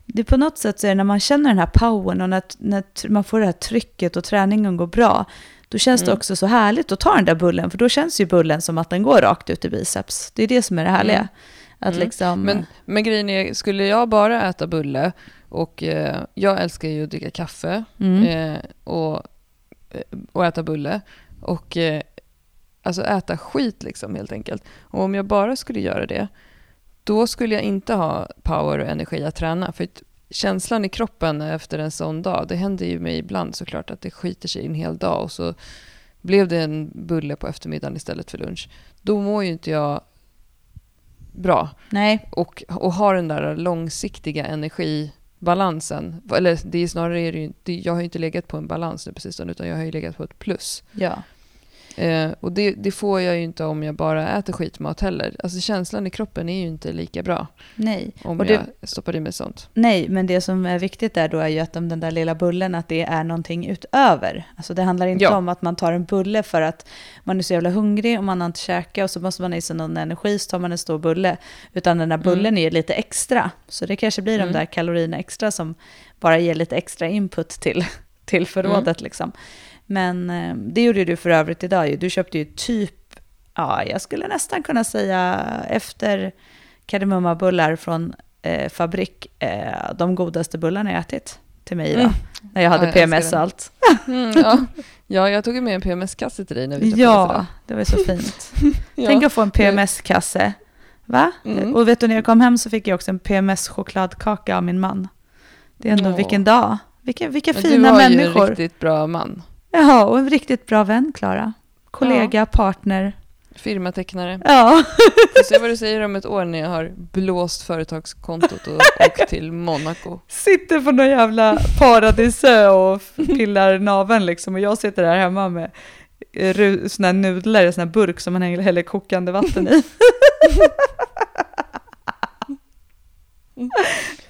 Speaker 1: det på något sätt så är det när man känner den här powern och när, när man får det här trycket och träningen går bra, då känns det
Speaker 2: Mm.
Speaker 1: också så härligt att ta den där bullen, för då känns ju bullen som att den går rakt ut i biceps. Det är det som är det härliga.
Speaker 2: Mm.
Speaker 1: Att
Speaker 2: Mm.
Speaker 1: liksom,
Speaker 2: Men, men grejen är, skulle jag bara äta bulle och eh, jag älskar ju att dricka kaffe
Speaker 1: mm,
Speaker 2: eh, och, eh, och äta bulle och eh, alltså äta skit liksom helt enkelt. Och om jag bara skulle göra det, då skulle jag inte ha power och energi att träna. För känslan i kroppen efter en sån dag, det händer ju mig ibland såklart att det skiter sig en hel dag och så blev det en bulle på eftermiddagen istället för lunch. Då mår ju inte jag bra
Speaker 1: nej,
Speaker 2: och, och har den där långsiktiga energibalansen. Eller det är snarare, är det ju, det, jag har ju inte legat på en balans nu sistone utan jag har ju legat på ett plus.
Speaker 1: ja.
Speaker 2: Eh, och det, det får jag ju inte om jag bara äter skitmat heller. Alltså känslan i kroppen är ju inte lika bra
Speaker 1: Nej.
Speaker 2: om
Speaker 1: Och det-
Speaker 2: jag stoppar i mig sånt.
Speaker 1: Nej, men det som är viktigt där då är ju att om den där lilla bullen, att det är någonting utöver. Alltså det handlar inte
Speaker 2: Ja.
Speaker 1: om att man tar en bulle för att man är så jävla hungrig och man har inte käkat och så måste man ha i sig någon energi så tar man en stor bulle. Utan den där bullen är lite extra. Så det kanske blir
Speaker 2: Mm.
Speaker 1: de där kalorierna extra som bara ger lite extra input till, till förrådet liksom. Men eh, det gjorde du för övrigt idag ju. Du köpte ju typ, ja jag skulle nästan kunna säga efter kardemummabullar från eh, fabrik, eh, de godaste bullarna jag ätit till mig idag.
Speaker 2: Mm.
Speaker 1: När jag hade
Speaker 2: Ja,
Speaker 1: PMS och allt.
Speaker 2: Mm, ja. ja, jag tog ju med en PMS-kasse till dig när vi
Speaker 1: Ja, det var så fint.
Speaker 2: Ja.
Speaker 1: Tänk att få en PMS-kasse. Va?
Speaker 2: Mm.
Speaker 1: Och vet du, när jag kom hem så fick jag också en PMS-chokladkaka av min man. Det är ändå,
Speaker 2: Ja.
Speaker 1: vilken dag. Vilka, vilka fina
Speaker 2: du har ju
Speaker 1: människor.
Speaker 2: en riktigt bra man.
Speaker 1: Ja, och en riktigt bra vän, Klara. Kollega, partner.
Speaker 2: Firmatecknare.
Speaker 1: Ja.
Speaker 2: Får se vad du säger om ett år när jag har blåst företagskontot och åkt till Monaco.
Speaker 1: Sitter på någon jävla paradisö och pillar naveln liksom. Och jag sitter där hemma med eh, såna här nudlar i sån här burk som man häller kokande vatten i.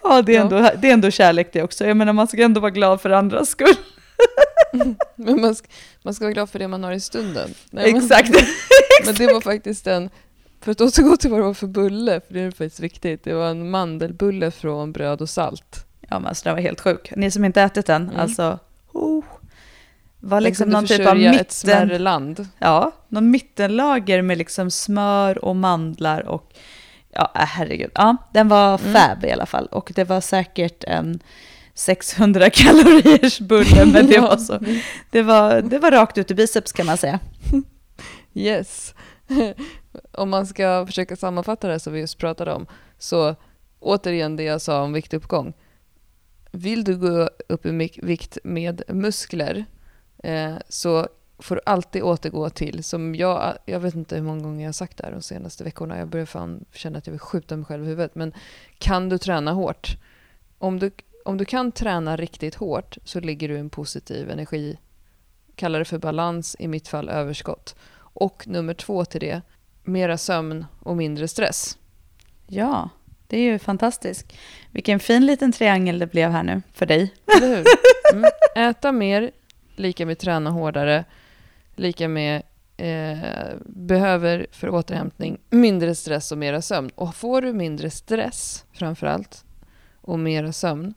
Speaker 1: Ja, det är,
Speaker 2: Ja.
Speaker 1: ändå, det är ändå kärlek det också. Jag menar, man ska ändå vara glad för andras skull.
Speaker 2: Men man ska, man ska vara glad för det man har i stunden. Nej, men-
Speaker 1: Exakt.
Speaker 2: Men det var faktiskt en, för att återgå till vad det var för bulle, för det är faktiskt viktigt. Det var en mandelbulle från bröd och salt.
Speaker 1: Ja, men alltså, den var helt sjuk. Ni som inte ätit den,
Speaker 2: Mm.
Speaker 1: alltså, oh, var liksom någon typ av
Speaker 2: försörja ett
Speaker 1: mitten,
Speaker 2: smärre land.
Speaker 1: ja, någon mittenlager med liksom smör och mandlar och ja, äh, herregud. Ja, den var
Speaker 2: Mm.
Speaker 1: fab i alla fall och det var säkert en 600 kaloriers bulle, men det var så, det var, det var rakt ut i biceps kan man säga.
Speaker 2: Yes. om man ska försöka sammanfatta det som vi just pratade om, så återigen det jag sa om viktuppgång. Vill du gå upp i vikt med muskler eh, så får du alltid återgå till, som jag, jag vet inte hur många gånger jag har sagt det här de senaste veckorna, jag börjar fan känna att jag vill skjuta mig själv i huvudet, men kan du träna hårt? Om du, om du kan träna riktigt hårt så ligger du i en positiv energi, kallar det för balans, i mitt fall överskott. Och nummer två till det, mera sömn och mindre stress.
Speaker 1: Ja, det är ju fantastiskt. Vilken fin liten triangel det blev här nu för dig.
Speaker 2: Eller hur? Mm. Äta mer, lika med träna hårdare, lika med eh, behöver för återhämtning mindre stress och mera sömn. Och får du mindre stress framförallt och mera sömn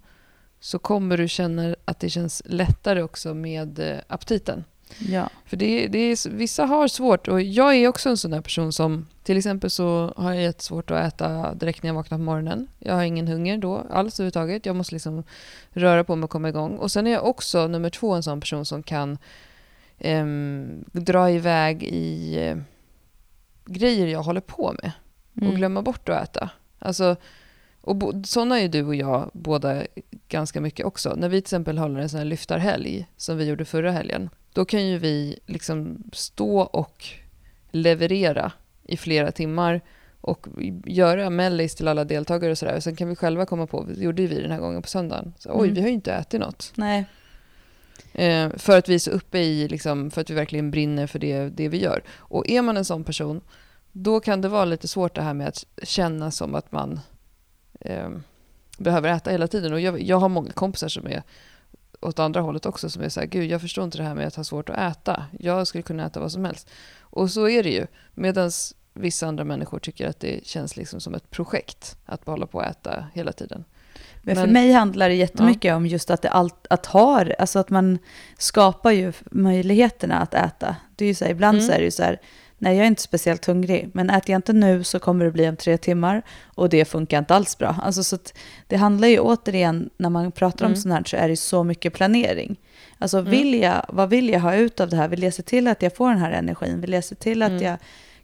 Speaker 2: så kommer du känna att det känns lättare också med eh, aptiten.
Speaker 1: Ja,
Speaker 2: För det, det är, vissa har svårt och jag är också en sån där person som till exempel så har jag jättesvårt att äta direkt när jag vaknar på morgonen. Jag har ingen hunger då alls överhuvudtaget. Jag måste liksom röra på mig och komma igång. Och sen är jag också nummer två en sån person som kan ehm, dra iväg i eh, grejer jag håller på med och
Speaker 1: mm.
Speaker 2: glömma bort att äta. Alltså, och sådana är du och jag båda ganska mycket också. När vi till exempel håller en sån här lyftarhelg som vi gjorde förra helgen, då kan ju vi liksom stå och leverera i flera timmar och göra mellis till alla deltagare och sådär. Och sen kan vi själva komma på, det gjorde vi den här gången på söndagen, så, oj
Speaker 1: Mm.
Speaker 2: vi har ju inte ätit något.
Speaker 1: nej.
Speaker 2: Eh, för att vi är så uppe i, liksom, för att vi verkligen brinner för det, det vi gör. Och är man en sån person, då kan det vara lite svårt det här med att känna som att man eh, behöver äta hela tiden. Och jag, jag har många kompisar som är åt andra hållet också, som är så här, gud jag förstår inte det här med att ha svårt att äta. Jag skulle kunna äta vad som helst. Och så är det ju. Medan vissa andra människor tycker att det känns liksom som ett projekt att hålla på och äta hela tiden.
Speaker 1: Men, för mig handlar det jättemycket ja. om just att, det allt, att ha, alltså att man skapar ju möjligheterna att äta. Det är ju så här, ibland mm. så är det ju så här, nej jag är inte speciellt hungrig, men äter jag inte nu så kommer det bli om tre timmar och det funkar inte alls bra. Alltså så det handlar ju återigen, när man pratar mm. om sånt här så är det så mycket planering. Alltså mm. vill jag, vad vill jag ha ut av det här? Vill jag se till att jag får den här energin? Vill jag se till att mm. jag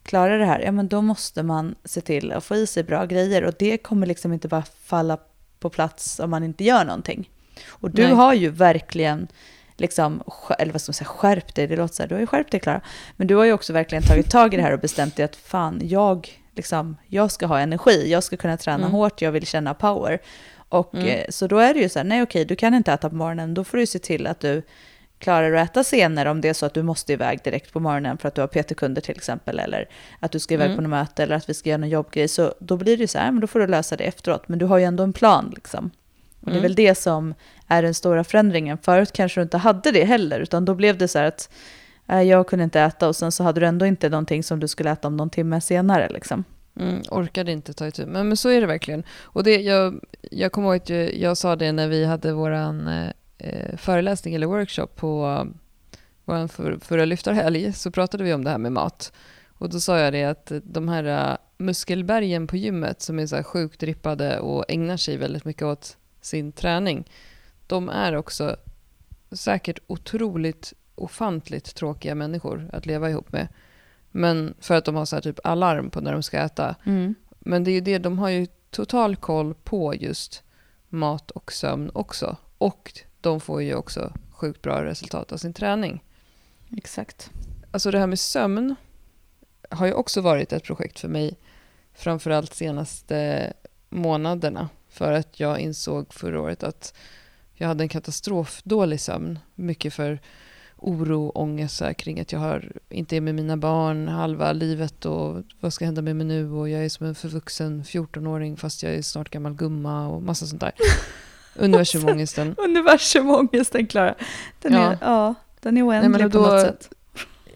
Speaker 1: klarar det här? Ja men då måste man se till att få i sig bra grejer och det kommer liksom inte bara falla på plats om man inte gör någonting. Och du Nej. har ju verkligen liksom, eller vad ska man säga, skärpt dig, det låter så här, du har ju skärpt dig Klara. Men du har ju också verkligen tagit tag i det här och bestämt dig att fan, jag, liksom, jag ska ha energi, jag ska kunna träna mm. hårt, jag vill känna power. Och mm. Eh, så då är det ju så här, nej okej, du kan inte äta på morgonen, då får du se till att du klarar att äta senare om det är så att du måste iväg direkt på morgonen för att du har PT-kunder till exempel, eller att du ska iväg mm. på något möte, eller att vi ska göra någon jobbgrej, så då blir det ju så här, men då får du lösa det efteråt, men du har ju ändå en plan liksom. Och det är mm. väl det som är den stora förändringen. Förut kanske du inte hade det heller, utan då blev det så här att äh, jag kunde inte äta och sen så hade du ändå inte någonting som du skulle äta om någon timme senare. Liksom.
Speaker 2: Mm, orkade inte ta itu men, men så är det verkligen. Och det, jag, jag kommer ihåg att jag, jag sa det när vi hade vår eh, föreläsning eller workshop på vår för, förra lyftarhelg, så pratade vi om det här med mat. Och då sa jag det att de här uh, muskelbergen på gymmet som är så här sjukt rippade och ägnar sig väldigt mycket åt sin träning, de är också säkert otroligt ofantligt tråkiga människor att leva ihop med. Men för att de har så typ alarm på när de ska äta. Mm. Men det är ju det, de har ju total koll på just mat och sömn också. Och de får ju också sjukt bra resultat av sin träning.
Speaker 1: Exakt.
Speaker 2: Alltså det här med sömn har ju också varit ett projekt för mig, framförallt senaste månaderna. För att jag insåg förra året att jag hade en katastrofdålig sömn. Mycket för oro och ångest kring att jag har, inte är med mina barn halva livet och vad ska hända med mig nu och jag är som en förvuxen 14-åring fast jag är snart gammal gumma och massa sånt där. Universumångesten.
Speaker 1: Universumångesten, Klara. Den, ja. Är, ja, den är oändlig Nej, då, på något sätt.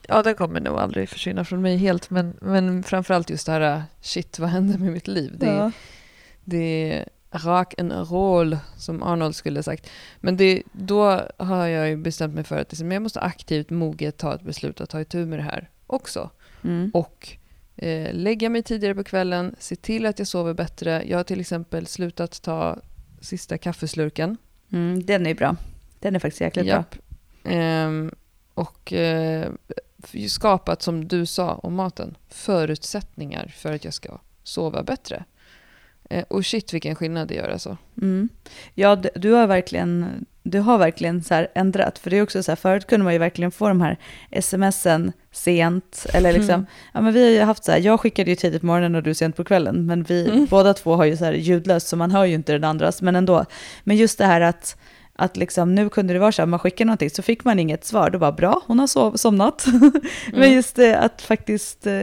Speaker 2: Ja, den kommer nog aldrig försvinna från mig helt, men, men framförallt just det här, shit, vad händer med mitt liv? Det, ja. det rak en roll, som Arnold skulle sagt. Men det, då har jag ju bestämt mig för att liksom, jag måste aktivt, moget ta ett beslut att ta itu med det här också. Mm. Och eh, lägga mig tidigare på kvällen, se till att jag sover bättre. Jag har till exempel slutat ta sista kaffeslurken.
Speaker 1: Mm, den är bra. Den är faktiskt jäkligt Japp.
Speaker 2: bra. Ehm, och eh, skapat, som du sa om maten, förutsättningar för att jag ska sova bättre. Eh, och shit vilken skillnad det gör alltså.
Speaker 1: Mm. Ja, du har verkligen, du har verkligen så ändrat. För det är också så här, förut kunde man ju verkligen få de här smsen sent. Eller liksom, mm. ja men vi har ju haft så här, jag skickade ju tidigt på morgonen och du sent på kvällen. Men vi mm. båda två har ju så här ljudlöst så man hör ju inte den andras. Men ändå. Men just det här att att liksom, nu kunde det vara så här, man skickar någonting så fick man inget svar, då var bra, hon har sov, somnat. Mm. Men just det att faktiskt eh,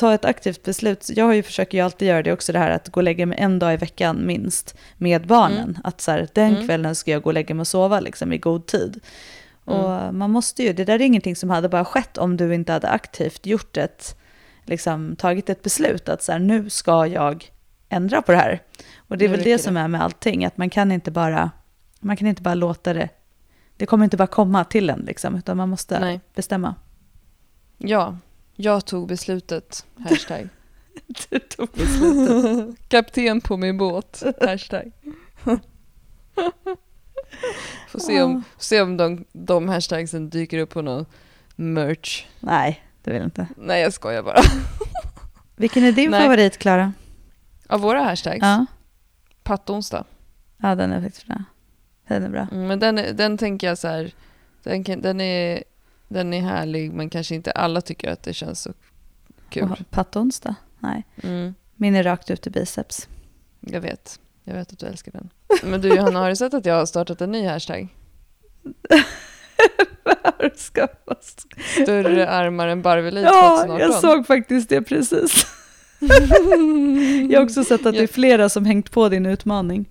Speaker 1: ta ett aktivt beslut. Jag har ju försöker ju alltid göra det också, det här att gå och lägga mig en dag i veckan minst med barnen. Mm. Att så här, den mm. kvällen ska jag gå och lägga mig och sova liksom, i god tid. Och mm. man måste ju, det där är ingenting som hade bara skett om du inte hade aktivt gjort ett, liksom tagit ett beslut att så här, nu ska jag ändra på det här. Och det är väl det som är med allting, att man kan inte bara, man kan inte bara låta det, det kommer inte bara komma till en liksom, utan man måste Nej. bestämma.
Speaker 2: Ja, jag tog beslutet, hashtag.
Speaker 1: du tog beslutet.
Speaker 2: Kapten på min båt, hashtag. Får se om, se om de, de hashtagsen dyker upp på någon merch.
Speaker 1: Nej, det vill inte.
Speaker 2: Nej, jag skojar bara.
Speaker 1: Vilken är din Nej. favorit, Klara?
Speaker 2: Av våra hashtags?
Speaker 1: Ja.
Speaker 2: Pattonsdag.
Speaker 1: Ja, den är faktiskt bra. Den är bra.
Speaker 2: Mm, men den, den tänker jag så här, den, den är den är härlig men kanske inte alla tycker att det känns så kul. Oh,
Speaker 1: Pattonsdag? Nej. Mm. Min är rakt ut i biceps.
Speaker 2: Jag vet. Jag vet att du älskar den. Men du Johanna, har du sett att jag har startat en ny hashtag? Större armar än Barvelid
Speaker 1: Ja,
Speaker 2: 2018.
Speaker 1: jag såg faktiskt det precis. Jag har också sett att det är flera som hängt på din utmaning.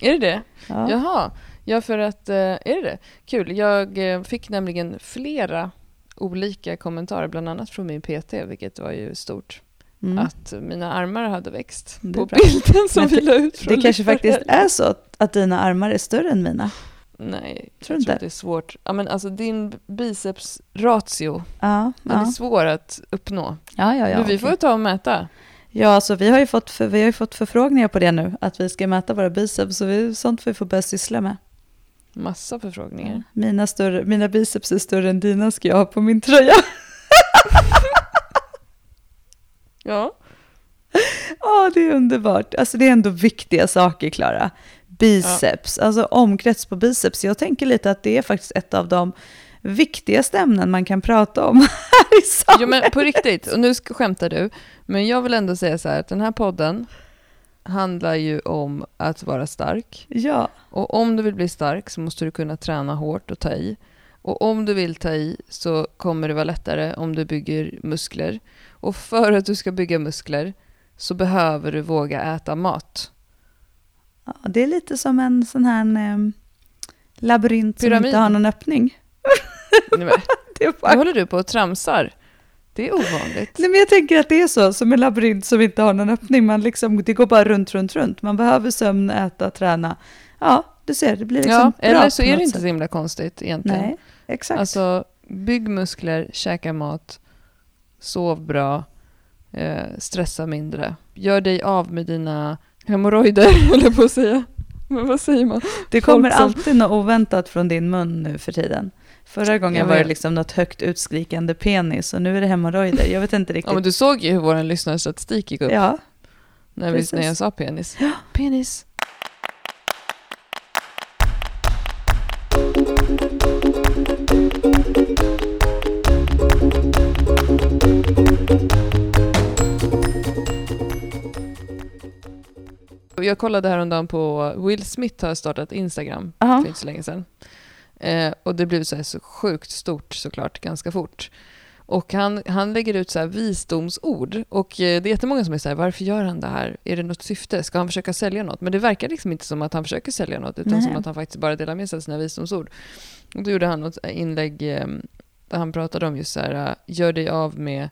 Speaker 2: Är det det?
Speaker 1: Ja.
Speaker 2: Jaha. Ja, för att... eh, Är det det? Kul. Jag eh, fick nämligen flera olika kommentarer, bland annat från min PT, vilket var ju stort.
Speaker 1: Mm.
Speaker 2: Att mina armar hade växt
Speaker 1: Det är
Speaker 2: på bilden som vi la ut. från
Speaker 1: Det kanske faktiskt är så att, att dina armar är större än mina.
Speaker 2: Nej, jag
Speaker 1: Tror
Speaker 2: tror
Speaker 1: inte.
Speaker 2: att det är svårt. Ja, men alltså din bicepsratio,
Speaker 1: Ja,
Speaker 2: den är
Speaker 1: ja.
Speaker 2: svår att uppnå.
Speaker 1: ja, ja, ja
Speaker 2: Men vi får ta och mäta.
Speaker 1: Ja, alltså vi har, ju fått för, vi har fått förfrågningar på det nu, att vi ska mäta våra biceps, så vi, sånt får vi få börja syssla med.
Speaker 2: Massa förfrågningar.
Speaker 1: Mina, större, mina biceps är större än dina ska jag ha på min tröja.
Speaker 2: Ja.
Speaker 1: Ja, det är underbart. Alltså det är ändå viktiga saker, Klara. Biceps, alltså omkrets på biceps. Jag tänker lite att det är faktiskt ett av de viktigaste ämnen man kan prata om här i samhället.
Speaker 2: Jo men på riktigt, och nu sk- skämtar du, men jag vill ändå säga så här att den här podden handlar ju om att vara stark.
Speaker 1: Ja,
Speaker 2: Och om du vill bli stark så måste du kunna träna hårt och ta i. Och om du vill ta i så kommer det vara lättare om du bygger muskler. Och för att du ska bygga muskler så behöver du våga äta mat.
Speaker 1: ja, det är lite som en sån här em, labyrint som
Speaker 2: Pyramid.
Speaker 1: inte har någon öppning.
Speaker 2: Nej, men,
Speaker 1: Det är
Speaker 2: nu håller du på och tramsar. Det är ovanligt.
Speaker 1: Nej, men jag tänker att det är så, som en labyrint som inte har någon öppning. Man liksom, det går bara runt, runt, runt. Man behöver sömn, äta, träna. Ja, du ser, det blir liksom
Speaker 2: Ja,
Speaker 1: bra
Speaker 2: eller så är det inte så himla konstigt egentligen.
Speaker 1: Nej, exakt.
Speaker 2: Alltså, bygg muskler, käka mat, sov bra, eh, stressa mindre. Gör dig av med dina hemorrojder, jag på att säga. Men vad säger man?
Speaker 1: det kommer
Speaker 2: som-
Speaker 1: alltid något oväntat från din mun nu för tiden. Förra gången var det liksom något högt utskrikande penis och nu är det hemorrojder. Jag vet inte riktigt.
Speaker 2: Ja, men du såg ju hur vår lyssnarstatistik gick upp
Speaker 1: Ja,
Speaker 2: när, vi, när jag sa penis. Penis. Jag kollade häromdagen på Will Smith har startat Instagram
Speaker 1: Aha.
Speaker 2: för inte så länge sedan. Eh, och det blev så, här så sjukt stort såklart, ganska fort. Och han, han lägger ut så här visdomsord. Och eh, det är jättemånga som är så här, varför gör han det här? Är det något syfte? Ska han försöka sälja något? Men det verkar liksom inte som att han försöker sälja något, utan
Speaker 1: Nej.
Speaker 2: som att han faktiskt bara delar med sig av sina visdomsord. Och då gjorde han något inlägg eh, där han pratade om just så här, eh, gör dig av med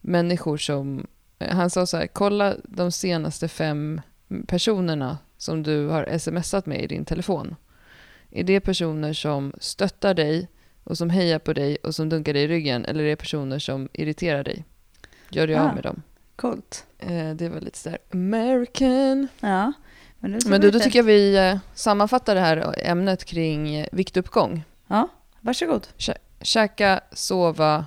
Speaker 2: människor som... Han sa så här, kolla de senaste fem personerna som du har smsat med i din telefon. Är det personer som stöttar dig och som hejar på dig och som dunkar dig i ryggen eller är det personer som irriterar dig? Gör dig
Speaker 1: Ah.
Speaker 2: av med dem.
Speaker 1: coolt.
Speaker 2: Eh, det var lite sådär American.
Speaker 1: Ja. Men, det
Speaker 2: Men du, då tycker jag vi eh, sammanfattar det här ämnet kring eh, viktuppgång.
Speaker 1: Ja, varsågod.
Speaker 2: Käka, sova,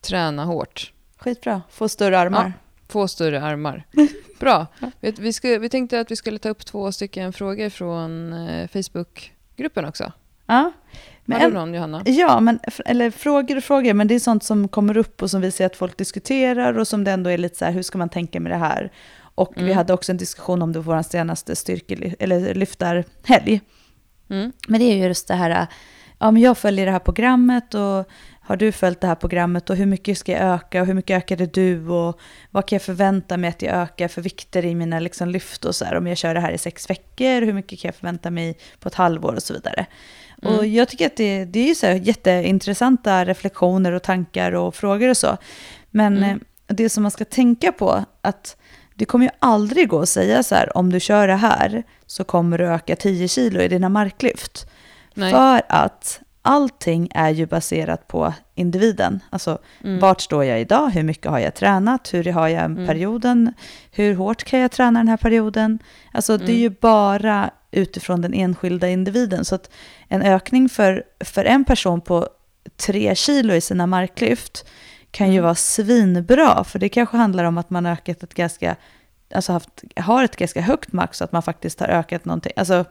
Speaker 2: träna hårt.
Speaker 1: Skitbra. Få större armar.
Speaker 2: Få större armar. Bra. Vet, vi, skulle, vi tänkte att vi skulle ta upp två stycken frågor från eh, Facebookgruppen också.
Speaker 1: Ja. Men
Speaker 2: Har du någon, Johanna?
Speaker 1: Ja, men, eller frågor och frågor, men det är sånt som kommer upp och som vi ser att folk diskuterar och som det ändå är lite så här, hur ska man tänka med det här? Och vi
Speaker 2: Mm.
Speaker 1: hade också en diskussion om det på vår senaste styrke, eller lyftarhelg.
Speaker 2: Mm.
Speaker 1: Men det är ju just det här, ja men jag följer det här programmet och har du följt det här programmet och hur mycket ska jag öka och hur mycket ökade du och vad kan jag förvänta mig att jag ökar för vikter i mina liksom lyft och så här om jag kör det här i sex veckor, hur mycket kan jag förvänta mig på ett halvår och så vidare.
Speaker 2: Mm.
Speaker 1: Och jag tycker att det, det är ju så här jätteintressanta reflektioner och tankar och frågor och så. Men
Speaker 2: Mm.
Speaker 1: eh, det som man ska tänka på, att det kommer ju aldrig gå att säga så här, om du kör det här så kommer du öka 10 kilo i dina marklyft.
Speaker 2: Nej.
Speaker 1: För att allting är ju baserat på individen. Alltså,
Speaker 2: Mm.
Speaker 1: vart står jag idag? Hur mycket har jag tränat? Hur har jag
Speaker 2: Mm.
Speaker 1: perioden? Hur hårt kan jag träna den här perioden? Alltså, det är
Speaker 2: Mm.
Speaker 1: ju bara utifrån den enskilda individen. Så att en ökning för, för en person på tre kilo i sina marklyft kan ju
Speaker 2: Mm.
Speaker 1: vara svinbra, för det kanske handlar om att man ökat ett ganska, alltså haft, har ett ganska högt max, så att man faktiskt har ökat någonting. Alltså,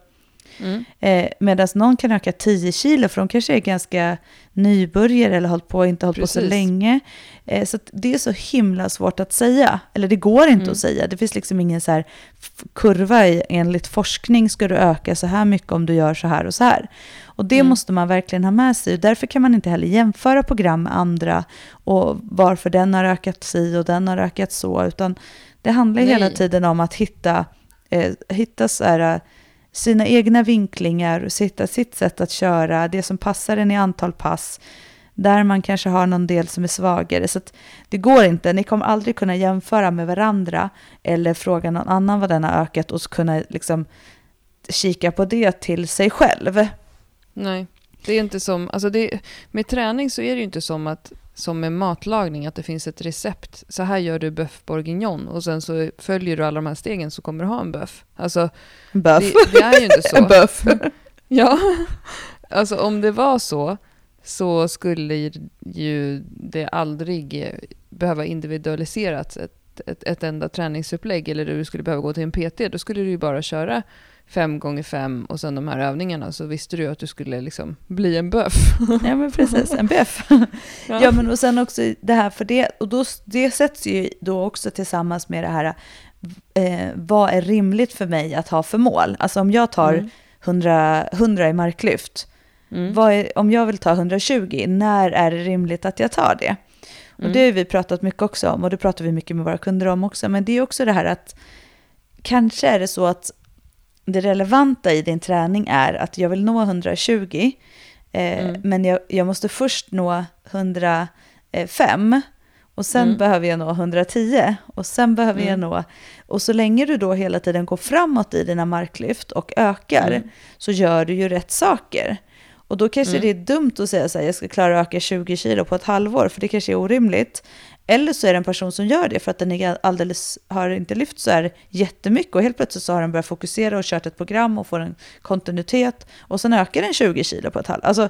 Speaker 2: Mm.
Speaker 1: Eh, Medan någon kan öka 10 kilo, för de kanske är ganska nybörjare eller hållit på, inte hållit på så
Speaker 2: Precis.
Speaker 1: länge. Eh, så det är så himla svårt att säga. Eller det går inte
Speaker 2: Mm.
Speaker 1: att säga. Det finns liksom ingen så här kurva i, enligt forskning ska du öka så här mycket om du gör så här och så här. Och det
Speaker 2: Mm.
Speaker 1: måste man verkligen ha med sig. Därför kan man inte heller jämföra program med andra och varför den har ökat si och den har ökat så. Utan det handlar
Speaker 2: Nej.
Speaker 1: hela tiden om att hitta, eh, hitta så här, sina egna vinklingar, och sitta sitt sätt att köra, det som passar en i antal pass, där man kanske har någon del som är svagare. Så att det går inte, ni kommer aldrig kunna jämföra med varandra eller fråga någon annan vad den har ökat och kunna liksom kika på det till sig själv.
Speaker 2: Nej, det är inte som, alltså det, med träning så är det ju inte som att som med matlagning, att det finns ett recept. Så här gör du bœuf bourguignon och sen så följer du alla de här stegen så kommer du ha en bœuf. Alltså, det, det är ju inte så.
Speaker 1: En böff.
Speaker 2: Ja, alltså om det var så så skulle ju det aldrig eh, behöva individualiseras ett, ett, ett enda träningsupplägg eller du skulle behöva gå till en PT. Då skulle du ju bara köra fem gånger fem och sen de här övningarna så visste du att du skulle liksom bli en böff.
Speaker 1: Ja men precis, en böff. Ja. men och sen också det här, för det, och då, det sätts ju då också tillsammans med det här, eh, vad är rimligt för mig att ha för mål? Alltså om jag tar
Speaker 2: Mm.
Speaker 1: 100, 100 i marklyft,
Speaker 2: Mm.
Speaker 1: är, om jag vill ta 120, när är det rimligt att jag tar det? Och
Speaker 2: Mm.
Speaker 1: det har vi pratat mycket också om och det pratar vi mycket med våra kunder om också. Men det är också det här att kanske är det så att det relevanta i din träning är att jag vill nå 120, eh,
Speaker 2: Mm.
Speaker 1: men jag, jag måste först nå 105 och sen
Speaker 2: Mm.
Speaker 1: behöver jag nå 110 och sen behöver jag
Speaker 2: Mm.
Speaker 1: nå... Och så länge du då hela tiden går framåt i dina marklyft och ökar
Speaker 2: Mm.
Speaker 1: så gör du ju rätt saker. Och då kanske
Speaker 2: Mm.
Speaker 1: det är dumt att säga så här, jag ska klara att öka 20 kilo på ett halvår, för det kanske är orimligt. Eller så är det en person som gör det för att den är alldeles, har inte lyft så här jättemycket och helt plötsligt så har den börjat fokusera och kört ett program och får en kontinuitet och sen ökar den 20 kilo på ett halvår. Alltså,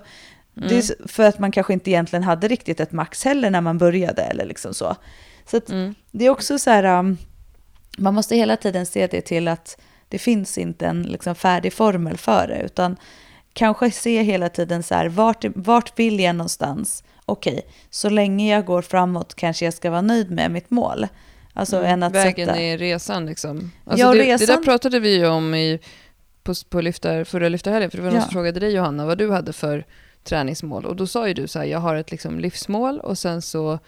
Speaker 1: det är s- för att man kanske inte egentligen hade riktigt ett max heller när man började eller liksom så. Så
Speaker 2: Mm.
Speaker 1: det är också så här, um, man måste hela tiden se det till att det finns inte en liksom färdig formel för det, utan kanske se hela tiden så här, vart, vart vill jag någonstans? Okej, så länge jag går framåt kanske jag ska vara nöjd med mitt mål. Alltså än att
Speaker 2: Mm. Vägen
Speaker 1: sätta...
Speaker 2: är resan liksom. Alltså
Speaker 1: Ja,
Speaker 2: det, det där
Speaker 1: resan-
Speaker 2: pratade vi ju om i, på, på lyftar, förra lyftarhelgen, för det var någon
Speaker 1: Ja.
Speaker 2: som frågade dig Johanna vad du hade för träningsmål. Och då sa ju du så här, jag har ett liksom livsmål och sen så,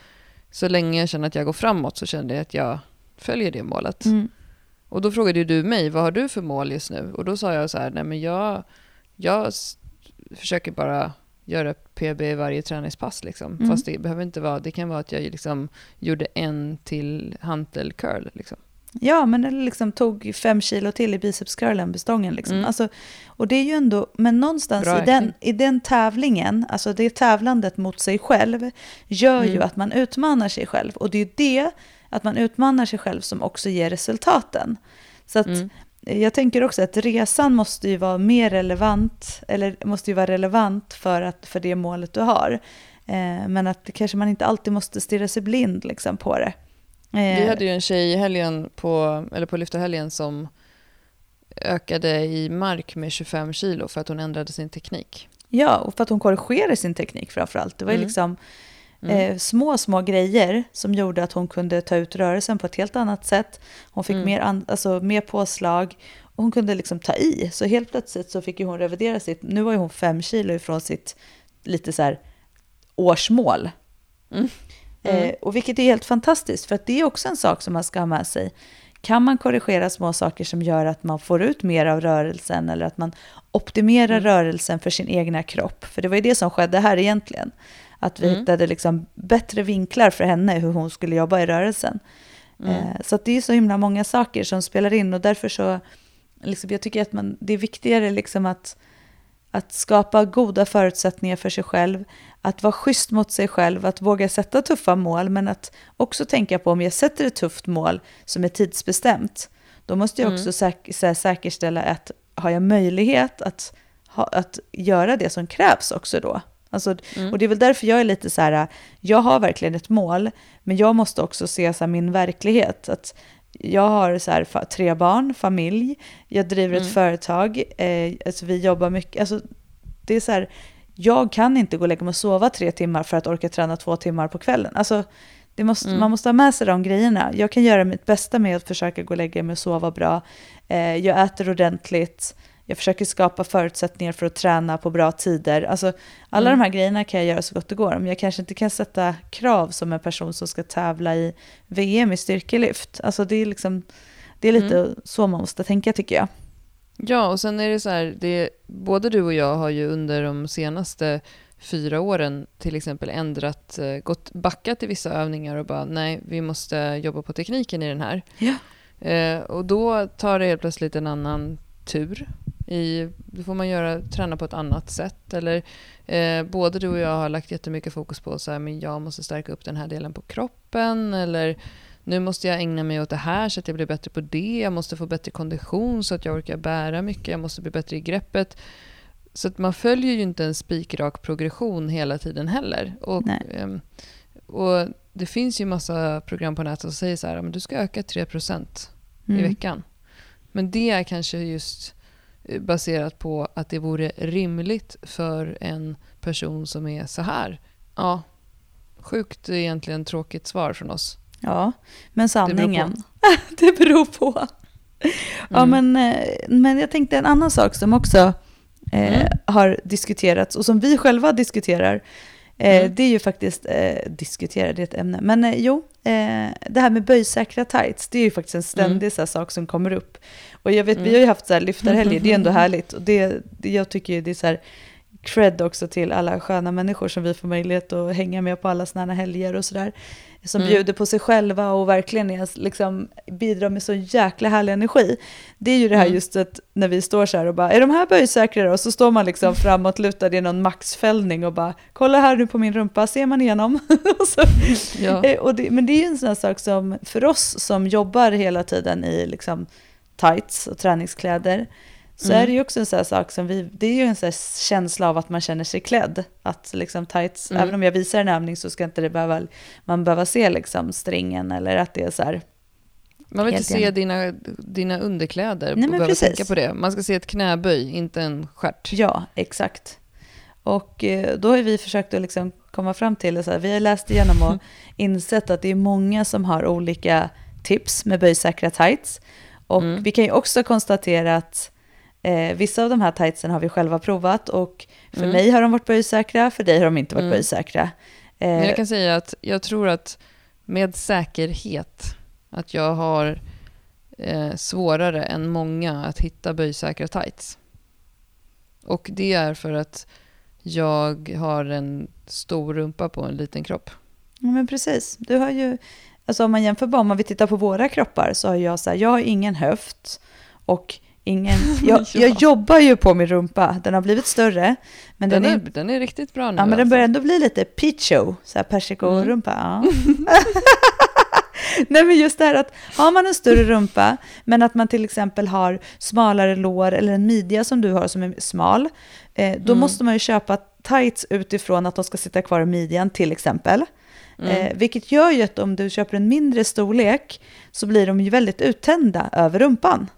Speaker 2: så länge jag känner att jag går framåt så kände jag att jag följer det målet.
Speaker 1: Mm.
Speaker 2: Och då frågade ju du mig, vad har du för mål just nu? Och då sa jag så här, nej men jag, jag försöker bara göra PB varje träningspass liksom.
Speaker 1: Mm.
Speaker 2: Fast det behöver inte vara, det kan vara att jag liksom gjorde en till hantel curl liksom.
Speaker 1: Ja, men det liksom tog fem kilo till i bicepscurlen, bestången. Liksom.
Speaker 2: Mm.
Speaker 1: Alltså, och det är ju ändå, men någonstans
Speaker 2: Bra
Speaker 1: i den, i den tävlingen, alltså det tävlandet mot sig själv, gör ju
Speaker 2: Mm.
Speaker 1: att man utmanar sig själv. Och det är ju det, att man utmanar sig själv, som också ger resultaten. Så att
Speaker 2: Mm.
Speaker 1: Jag tänker också att resan måste ju vara mer relevant, eller måste ju vara relevant för, att, för det målet du har. Eh, men att kanske man inte alltid måste stirra sig blind liksom, på det. Eh,
Speaker 2: Vi hade ju en tjej i helgen på, eller på lyftarhelgen som ökade i mark med 25 kilo för att hon ändrade sin teknik.
Speaker 1: Ja, och för att hon korrigerade sin teknik framförallt. Det var ju
Speaker 2: Mm.
Speaker 1: liksom
Speaker 2: Mm.
Speaker 1: eh, små, små grejer som gjorde att hon kunde ta ut rörelsen på ett helt annat sätt. Hon fick
Speaker 2: Mm.
Speaker 1: mer, an, alltså, mer påslag och hon kunde liksom ta i. Så helt plötsligt så fick hon revidera sitt, nu var ju hon fem kilo ifrån sitt lite så här årsmål.
Speaker 2: Mm. Mm.
Speaker 1: Eh, och vilket är helt fantastiskt, för att det är också en sak som man ska ha med sig. Kan man korrigera små saker som gör att man får ut mer av rörelsen eller att man optimerar
Speaker 2: Mm.
Speaker 1: rörelsen för sin egna kropp? För det var ju det som skedde här egentligen. Att vi
Speaker 2: Mm.
Speaker 1: hittade liksom bättre vinklar för henne hur hon skulle jobba i rörelsen.
Speaker 2: Mm.
Speaker 1: Eh, så att det är så himla många saker som spelar in och därför så, liksom, jag tycker att man, det är viktigare liksom att, att skapa goda förutsättningar för sig själv, att vara schysst mot sig själv, att våga sätta tuffa mål, men att också tänka på om jag sätter ett tufft mål som är tidsbestämt, då måste jag
Speaker 2: Mm.
Speaker 1: också säk- så här säkerställa att har jag möjlighet att, ha, att göra det som krävs också då. Alltså,
Speaker 2: Mm.
Speaker 1: Och det är väl därför jag är lite så här, jag har verkligen ett mål, men jag måste också se så här, min verklighet. Att jag har så här, tre barn, familj, jag driver ett
Speaker 2: Mm.
Speaker 1: företag, eh, alltså vi jobbar mycket. Alltså, det är så här, jag kan inte gå och lägga mig och sova tre timmar för att orka träna två timmar på kvällen. Alltså, måste,
Speaker 2: Mm.
Speaker 1: Man måste ha med sig de grejerna. Jag kan göra mitt bästa med att försöka gå och lägga mig och sova bra. Eh, jag äter ordentligt. Jag försöker skapa förutsättningar för att träna på bra tider. Alltså, alla
Speaker 2: Mm.
Speaker 1: de här grejerna kan jag göra så gott det går. Men jag kanske inte kan sätta krav som en person som ska tävla i VM i styrkelyft. Alltså det är, liksom, det är lite
Speaker 2: Mm.
Speaker 1: så man måste tänka tycker jag.
Speaker 2: Ja, och sen är det så här, det, både du och jag har ju under de senaste fyra åren till exempel ändrat, eh, gått backat i vissa övningar och bara nej, vi måste jobba på tekniken i den här.
Speaker 1: Ja.
Speaker 2: Eh, och då tar det helt plötsligt en annan tur. I, då får man göra, träna på ett annat sätt. Eller, eh, både du och jag har lagt jättemycket fokus på så här, men jag måste stärka upp den här delen på kroppen. Eller nu måste jag ägna mig åt det här så att jag blir bättre på det. Jag måste få bättre kondition så att jag orkar bära mycket. Jag måste bli bättre i greppet. Så att man följer ju inte en spikrak progression hela tiden heller. Och, ehm, och det finns ju massa program på nätet som säger så här, men du ska öka 3% i
Speaker 1: Mm.
Speaker 2: veckan. Men det är kanske just eh, baserat på att det vore rimligt för en person som är så här. Ja, sjukt egentligen tråkigt svar från oss.
Speaker 1: Ja, men
Speaker 2: beror på.
Speaker 1: sanningen. Det beror på. Ja,
Speaker 2: Mm.
Speaker 1: men, eh, men jag tänkte en annan sak som också eh,
Speaker 2: Mm.
Speaker 1: har diskuterats och som vi själva diskuterar. Eh,
Speaker 2: Mm.
Speaker 1: Det är ju faktiskt, eh, diskutera, det är ett ämne. Men eh, jo, eh, det här med böjsäkra tights, det är ju faktiskt en ständig så här, sak som kommer upp. Och jag vet, vi
Speaker 2: Mm.
Speaker 1: har ju haft så här lyftarhelger, det är ändå härligt. Och det, det, jag tycker ju det är så här cred också till alla sköna människor som vi får möjlighet att hänga med på alla sådana här helger och sådär. Som
Speaker 2: Mm.
Speaker 1: bjuder på sig själva och verkligen är, liksom, bidrar med så jäkla härlig energi. Det är ju det här
Speaker 2: Mm.
Speaker 1: just att när vi står så här och bara, är de här böjsäkra? Och så står man liksom framåtlutad i någon maxfällning och bara, kolla här nu på min rumpa, ser man igenom? och så,
Speaker 2: Ja.
Speaker 1: Eh, och det, men det är ju en sån här sak som för oss som jobbar hela tiden i liksom tights och träningskläder så
Speaker 2: Mm.
Speaker 1: är det ju också en sån här sak som vi, det är ju en sån här känsla av att man känner sig klädd. Att liksom tights,
Speaker 2: Mm.
Speaker 1: även om jag visar en övning så ska inte det behöva, man behöva se liksom stringen eller att det är så här,
Speaker 2: Man vill inte se dina, dina underkläder
Speaker 1: Nej,
Speaker 2: och behöva
Speaker 1: precis.
Speaker 2: tänka på det. Man ska se ett knäböj, inte en stjärt.
Speaker 1: ja exakt. Och eh, då har vi försökt att liksom komma fram till, så här, vi har läst igenom och insett att det är många som har olika tips med böjsäkra tights. Och
Speaker 2: Mm.
Speaker 1: vi kan ju också konstatera att eh, vissa av de här tightsen har vi själva provat och för
Speaker 2: Mm.
Speaker 1: mig har de varit böjsäkra, för dig har de inte varit
Speaker 2: Mm.
Speaker 1: böjsäkra. Eh,
Speaker 2: Men jag kan säga att jag tror att med säkerhet att jag har eh, svårare än många att hitta böjsäkra tights. Och det är för att jag har en stor rumpa på en liten kropp.
Speaker 1: Ja, men precis. Du har ju, alltså om man jämför bara, om man vill titta på våra kroppar så har jag så här, jag har ingen höft och ingen, jag,
Speaker 2: Ja.
Speaker 1: jag jobbar ju på min rumpa, den har blivit större, men den,
Speaker 2: Den,
Speaker 1: är,
Speaker 2: är, den är riktigt bra nu.
Speaker 1: ja, men den
Speaker 2: alltså.
Speaker 1: börjar ändå bli lite picho, så här persikorumpa. Ja. Nej men just det här att har man en större rumpa, men att man till exempel har smalare lår eller en midja som du har som är smal, eh, då
Speaker 2: Mm.
Speaker 1: måste man ju köpa tights utifrån att de ska sitta kvar i midjan till exempel.
Speaker 2: Mm.
Speaker 1: Eh, vilket gör ju att om du köper en mindre storlek så blir de ju väldigt uttända över rumpan.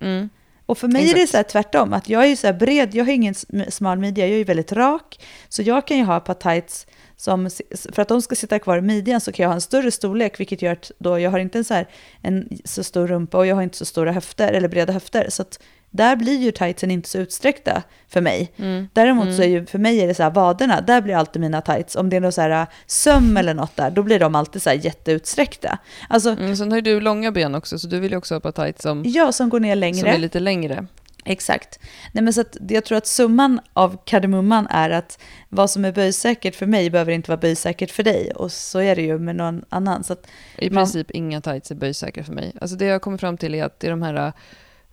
Speaker 2: Mm.
Speaker 1: Och för mig är det
Speaker 2: Exakt.
Speaker 1: så här tvärtom, att jag är ju så här bred, jag har ingen sm- smal midja, jag är ju väldigt rak. Så jag kan ju ha ett par tights som, för att de ska sitta kvar i midjan så kan jag ha en större storlek, vilket gör att då jag har inte en så, här, en så stor rumpa och jag har inte så stora höfter eller breda höfter. Så att där blir ju tightsen inte så utsträckta för mig.
Speaker 2: Mm.
Speaker 1: Däremot så är ju, för mig är det så här vaderna, där blir alltid mina tights, om det är något så här äh, söm eller något där, då blir de alltid så här jätteutsträckta. Alltså,
Speaker 2: Mm, sen har ju du långa ben också, så du vill ju också ha på tights som,
Speaker 1: jag som går ner
Speaker 2: som
Speaker 1: längre.
Speaker 2: är lite längre.
Speaker 1: Exakt. Nej, men så att jag tror att summan av kardemumman är att vad som är böjsäkert för mig behöver inte vara böjsäkert för dig. Och så är det ju med någon annan. Så
Speaker 2: I
Speaker 1: Man-
Speaker 2: princip inga tights är böjsäkra för mig. Alltså det jag kommer fram till är att det är de här äh,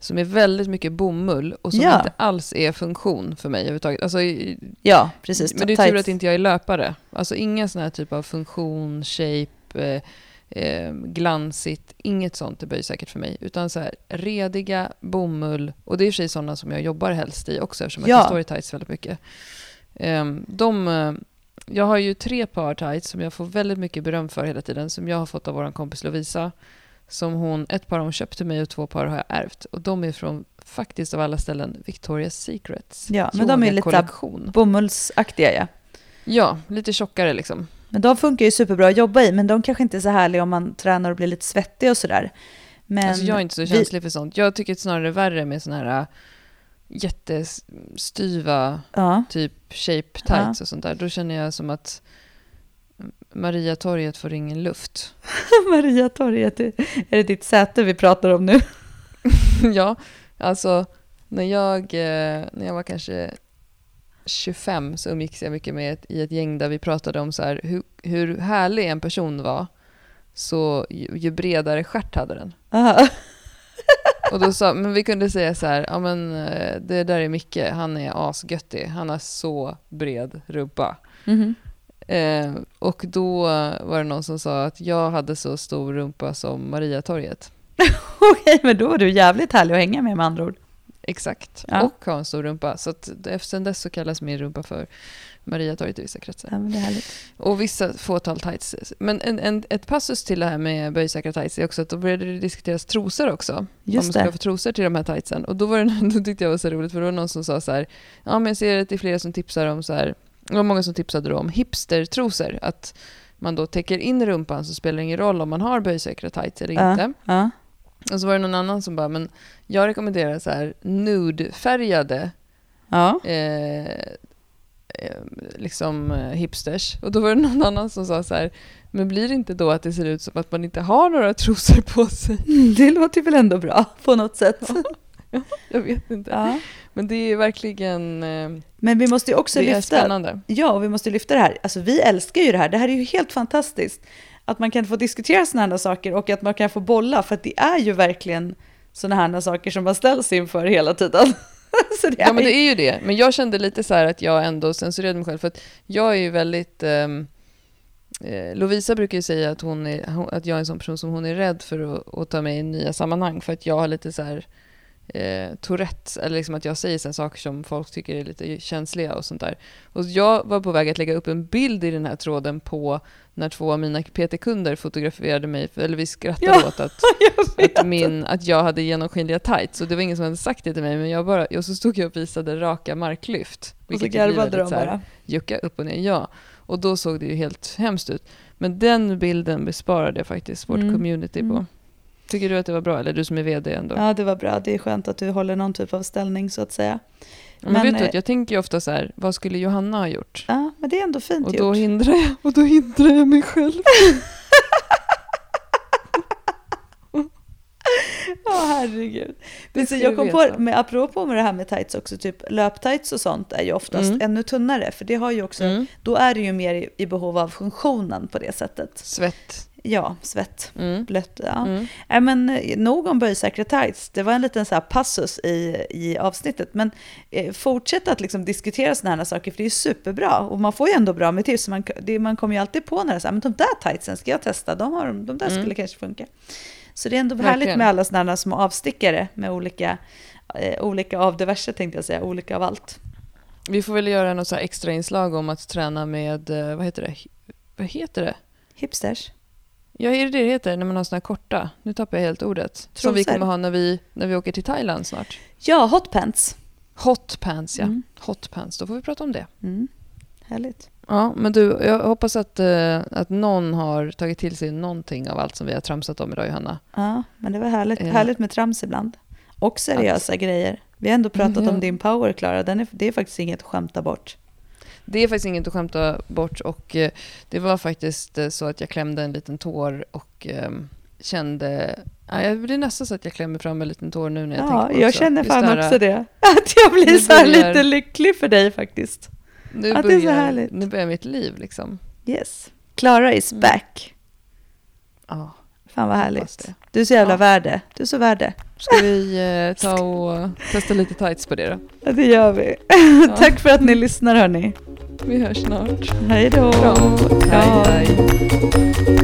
Speaker 2: som är väldigt mycket bomull och som
Speaker 1: Ja.
Speaker 2: inte alls är funktion för mig överhuvudtaget. Alltså,
Speaker 1: ja, precis.
Speaker 2: men det är tur att inte jag är löpare. Alltså inga sådana här typ av funktion, shape, eh, eh, glansigt, inget sånt är böjsäkert för mig. Utan så här rediga, bomull, och det är i och för sig sådana som jag jobbar helst i också eftersom
Speaker 1: Ja.
Speaker 2: jag står i tights väldigt mycket. Ehm, de, eh, jag har ju tre par tights som jag får väldigt mycket beröm för hela tiden, som jag har fått av vår kompis Lovisa. Som hon, ett par hon köpte mig och två par har jag ärvt. Och de är från, faktiskt av alla ställen, Victoria's Secrets
Speaker 1: Ja, men de är lite. Bomullsaktiga ja.
Speaker 2: Ja, lite tjockare liksom.
Speaker 1: Men de funkar ju superbra att jobba i, men de kanske inte är så härliga om man tränar och blir lite svettig och sådär. Men
Speaker 2: alltså jag är inte så
Speaker 1: vi-
Speaker 2: känslig för sånt. Jag tycker snarare är värre med såna här äh, jättestyva
Speaker 1: Ja,
Speaker 2: typ shape tights och sånt där. Då känner jag som att Mariatorget får ingen luft.
Speaker 1: Mariatorget, är det ditt säte vi pratar om nu?
Speaker 2: ja, alltså när jag, eh, när jag var kanske 25 så umgicks jag mycket med ett, i ett gäng där vi pratade om så här, hur, hur härlig en person var så ju, ju bredare stjärt hade den.
Speaker 1: Aha.
Speaker 2: Och då sa, men vi kunde säga så här, ja men eh, det där är Micke, han är asgöttig, han har så bred rumpa.
Speaker 1: Mhm.
Speaker 2: Eh, och då var det någon som sa att jag hade så stor rumpa som Mariatorget.
Speaker 1: Okej, men då var du jävligt härlig att hänga med med andra ord.
Speaker 2: Exakt.
Speaker 1: Ja.
Speaker 2: Och ha en stor rumpa. Så att efter dess så kallas min rumpa för Mariatorget i vissa kretsar.
Speaker 1: Ja, men det är härligt.
Speaker 2: Och vissa fåtal tights. Men en, en, ett passus till det här med böjsäkra tights är också att då började det diskuteras trosor också. om man
Speaker 1: Just
Speaker 2: skulle
Speaker 1: det.
Speaker 2: få trosor till de här tightsen. Och då, var det, då tyckte jag det var så roligt för det var någon som sa så här, ja men jag ser att det är flera som tipsar om så här, det var många som tipsade då om hipstertrosor. Att man då täcker in rumpan så spelar det ingen roll om man har böjsäkra tights eller
Speaker 1: Ja.
Speaker 2: inte.
Speaker 1: Ja.
Speaker 2: Och så var det någon annan som bara, men jag rekommenderar så här nude-färgade
Speaker 1: Ja.
Speaker 2: eh, eh, liksom eh, hipsters. Och då var det någon annan som sa så här, men blir det inte då att det ser ut som att man inte har några trosor på sig?
Speaker 1: Det låter väl ändå bra på något sätt.
Speaker 2: Jag vet inte.
Speaker 1: Ja.
Speaker 2: Men det är verkligen eh,
Speaker 1: Men vi måste ju också
Speaker 2: det är
Speaker 1: lyfta,
Speaker 2: spännande.
Speaker 1: ja, och vi måste lyfta det här. Alltså vi älskar ju det här. Det här är ju helt fantastiskt. Att man kan få diskutera sådana här saker och att man kan få bolla. För att det är ju verkligen sådana här saker som man ställs inför hela tiden. Det
Speaker 2: Ja men det är ju det. Men jag kände lite så här att jag ändå censurerade mig själv för att jag är ju väldigt eh, Lovisa brukar ju säga att, hon är, att jag är en sån person som hon är rädd för att, att ta mig i nya sammanhang för att jag har lite så här eh, Tourettes, eller liksom att jag säger så saker som folk tycker är lite känsliga och sånt där. Och jag var på väg att lägga upp en bild i den här tråden på när två av mina PT-kunder fotograferade mig, eller vi skrattade
Speaker 1: Ja,
Speaker 2: åt att
Speaker 1: jag
Speaker 2: att, min, att jag hade genomskinliga tights. Och det var ingen som hade sagt det till mig, men jag bara, och så stod jag och visade raka marklyft.
Speaker 1: Och så
Speaker 2: vilket ju blir
Speaker 1: garvade de
Speaker 2: så
Speaker 1: bara.
Speaker 2: Jucka upp och ner, ja. Och då såg det ju helt hemskt ut. Men den bilden besparade jag faktiskt vårt
Speaker 1: Mm.
Speaker 2: community på.
Speaker 1: Mm.
Speaker 2: Tycker du att det var bra? Eller du som är vd ändå?
Speaker 1: Ja, det var bra. Det är skönt att du håller någon typ av ställning så att säga.
Speaker 2: men,
Speaker 1: men,
Speaker 2: vet du
Speaker 1: eh,
Speaker 2: jag tänker ju ofta så här, vad skulle Johanna ha gjort?
Speaker 1: Ja, men det är ändå fint
Speaker 2: Och
Speaker 1: gjort.
Speaker 2: då hindrar jag, och då hindrar jag mig själv.
Speaker 1: Ja, herregud. Men så
Speaker 2: ska
Speaker 1: jag kom
Speaker 2: veta.
Speaker 1: på, med, apropå med det här med tights också, typ löptights och sånt är ju oftast
Speaker 2: Mm.
Speaker 1: ännu tunnare, för det har ju också,
Speaker 2: Mm.
Speaker 1: då är det ju mer i, i behov av funktionen på det sättet.
Speaker 2: Svett.
Speaker 1: Ja, svett,
Speaker 2: Mm.
Speaker 1: blött, ja.
Speaker 2: Mm.
Speaker 1: Nej, men eh, nog om böjsäkra tights, det var en liten så passus i, i avsnittet, men eh, fortsätt att liksom diskutera sådana här saker, för det är superbra, och man får ju ändå bra med tips, man, det, man kommer ju alltid på när det är men de där tightsen ska jag testa, de, har, de där
Speaker 2: Mm.
Speaker 1: skulle kanske funka. Så det är ändå
Speaker 2: Verkligen.
Speaker 1: härligt med alla sådana här små avstickare med olika, eh, olika av diverse tänkte jag säga, olika av allt.
Speaker 2: Vi får väl göra något så extra inslag om att träna med, eh, vad heter det? Vad heter det?
Speaker 1: Hipsters.
Speaker 2: Ja, är det det det heter när man har såna här korta? Nu tappar jag helt ordet. Som vi
Speaker 1: Trosor.
Speaker 2: kommer ha när vi, när vi åker till Thailand snart.
Speaker 1: Ja, hotpants.
Speaker 2: Hot pants, ja.
Speaker 1: Mm.
Speaker 2: Hot pants, då får vi prata om det.
Speaker 1: Mm. Härligt.
Speaker 2: Ja, men du, jag hoppas att, eh, att någon har tagit till sig någonting av allt som vi har tramsat om idag, Johanna.
Speaker 1: Ja, men det var härligt,
Speaker 2: Eh.
Speaker 1: härligt med trams ibland. Och seriösa grejer. Vi har ändå pratat
Speaker 2: Mm, ja.
Speaker 1: om din power, Klara. Den är, det är faktiskt inget att skämta bort.
Speaker 2: Det är faktiskt inget att skämta bort och eh, det var faktiskt eh, så att jag klämde en liten tår och eh, kände... Ja, jag blir nästan så att jag klämmer fram en liten tår nu när jag
Speaker 1: Ja,
Speaker 2: tänker på det
Speaker 1: jag känner
Speaker 2: Just
Speaker 1: fan
Speaker 2: det här,
Speaker 1: också det. Att jag blir så här
Speaker 2: börjar-
Speaker 1: lite lycklig för dig faktiskt.
Speaker 2: Nu,
Speaker 1: Att det är så
Speaker 2: börjar,
Speaker 1: härligt.
Speaker 2: nu börjar mitt liv liksom.
Speaker 1: Yes. Klara is
Speaker 2: Mm.
Speaker 1: back.
Speaker 2: Ja,
Speaker 1: Fan vad härligt. Du är så jävla
Speaker 2: Ja.
Speaker 1: värde. Du är så värde.
Speaker 2: Ska vi eh, ta och testa lite tights på det då?
Speaker 1: Ja, det gör vi.
Speaker 2: Ja.
Speaker 1: Tack för att ni lyssnar hörni.
Speaker 2: Vi hörs snart.
Speaker 1: Hej då.
Speaker 2: Hej, hej.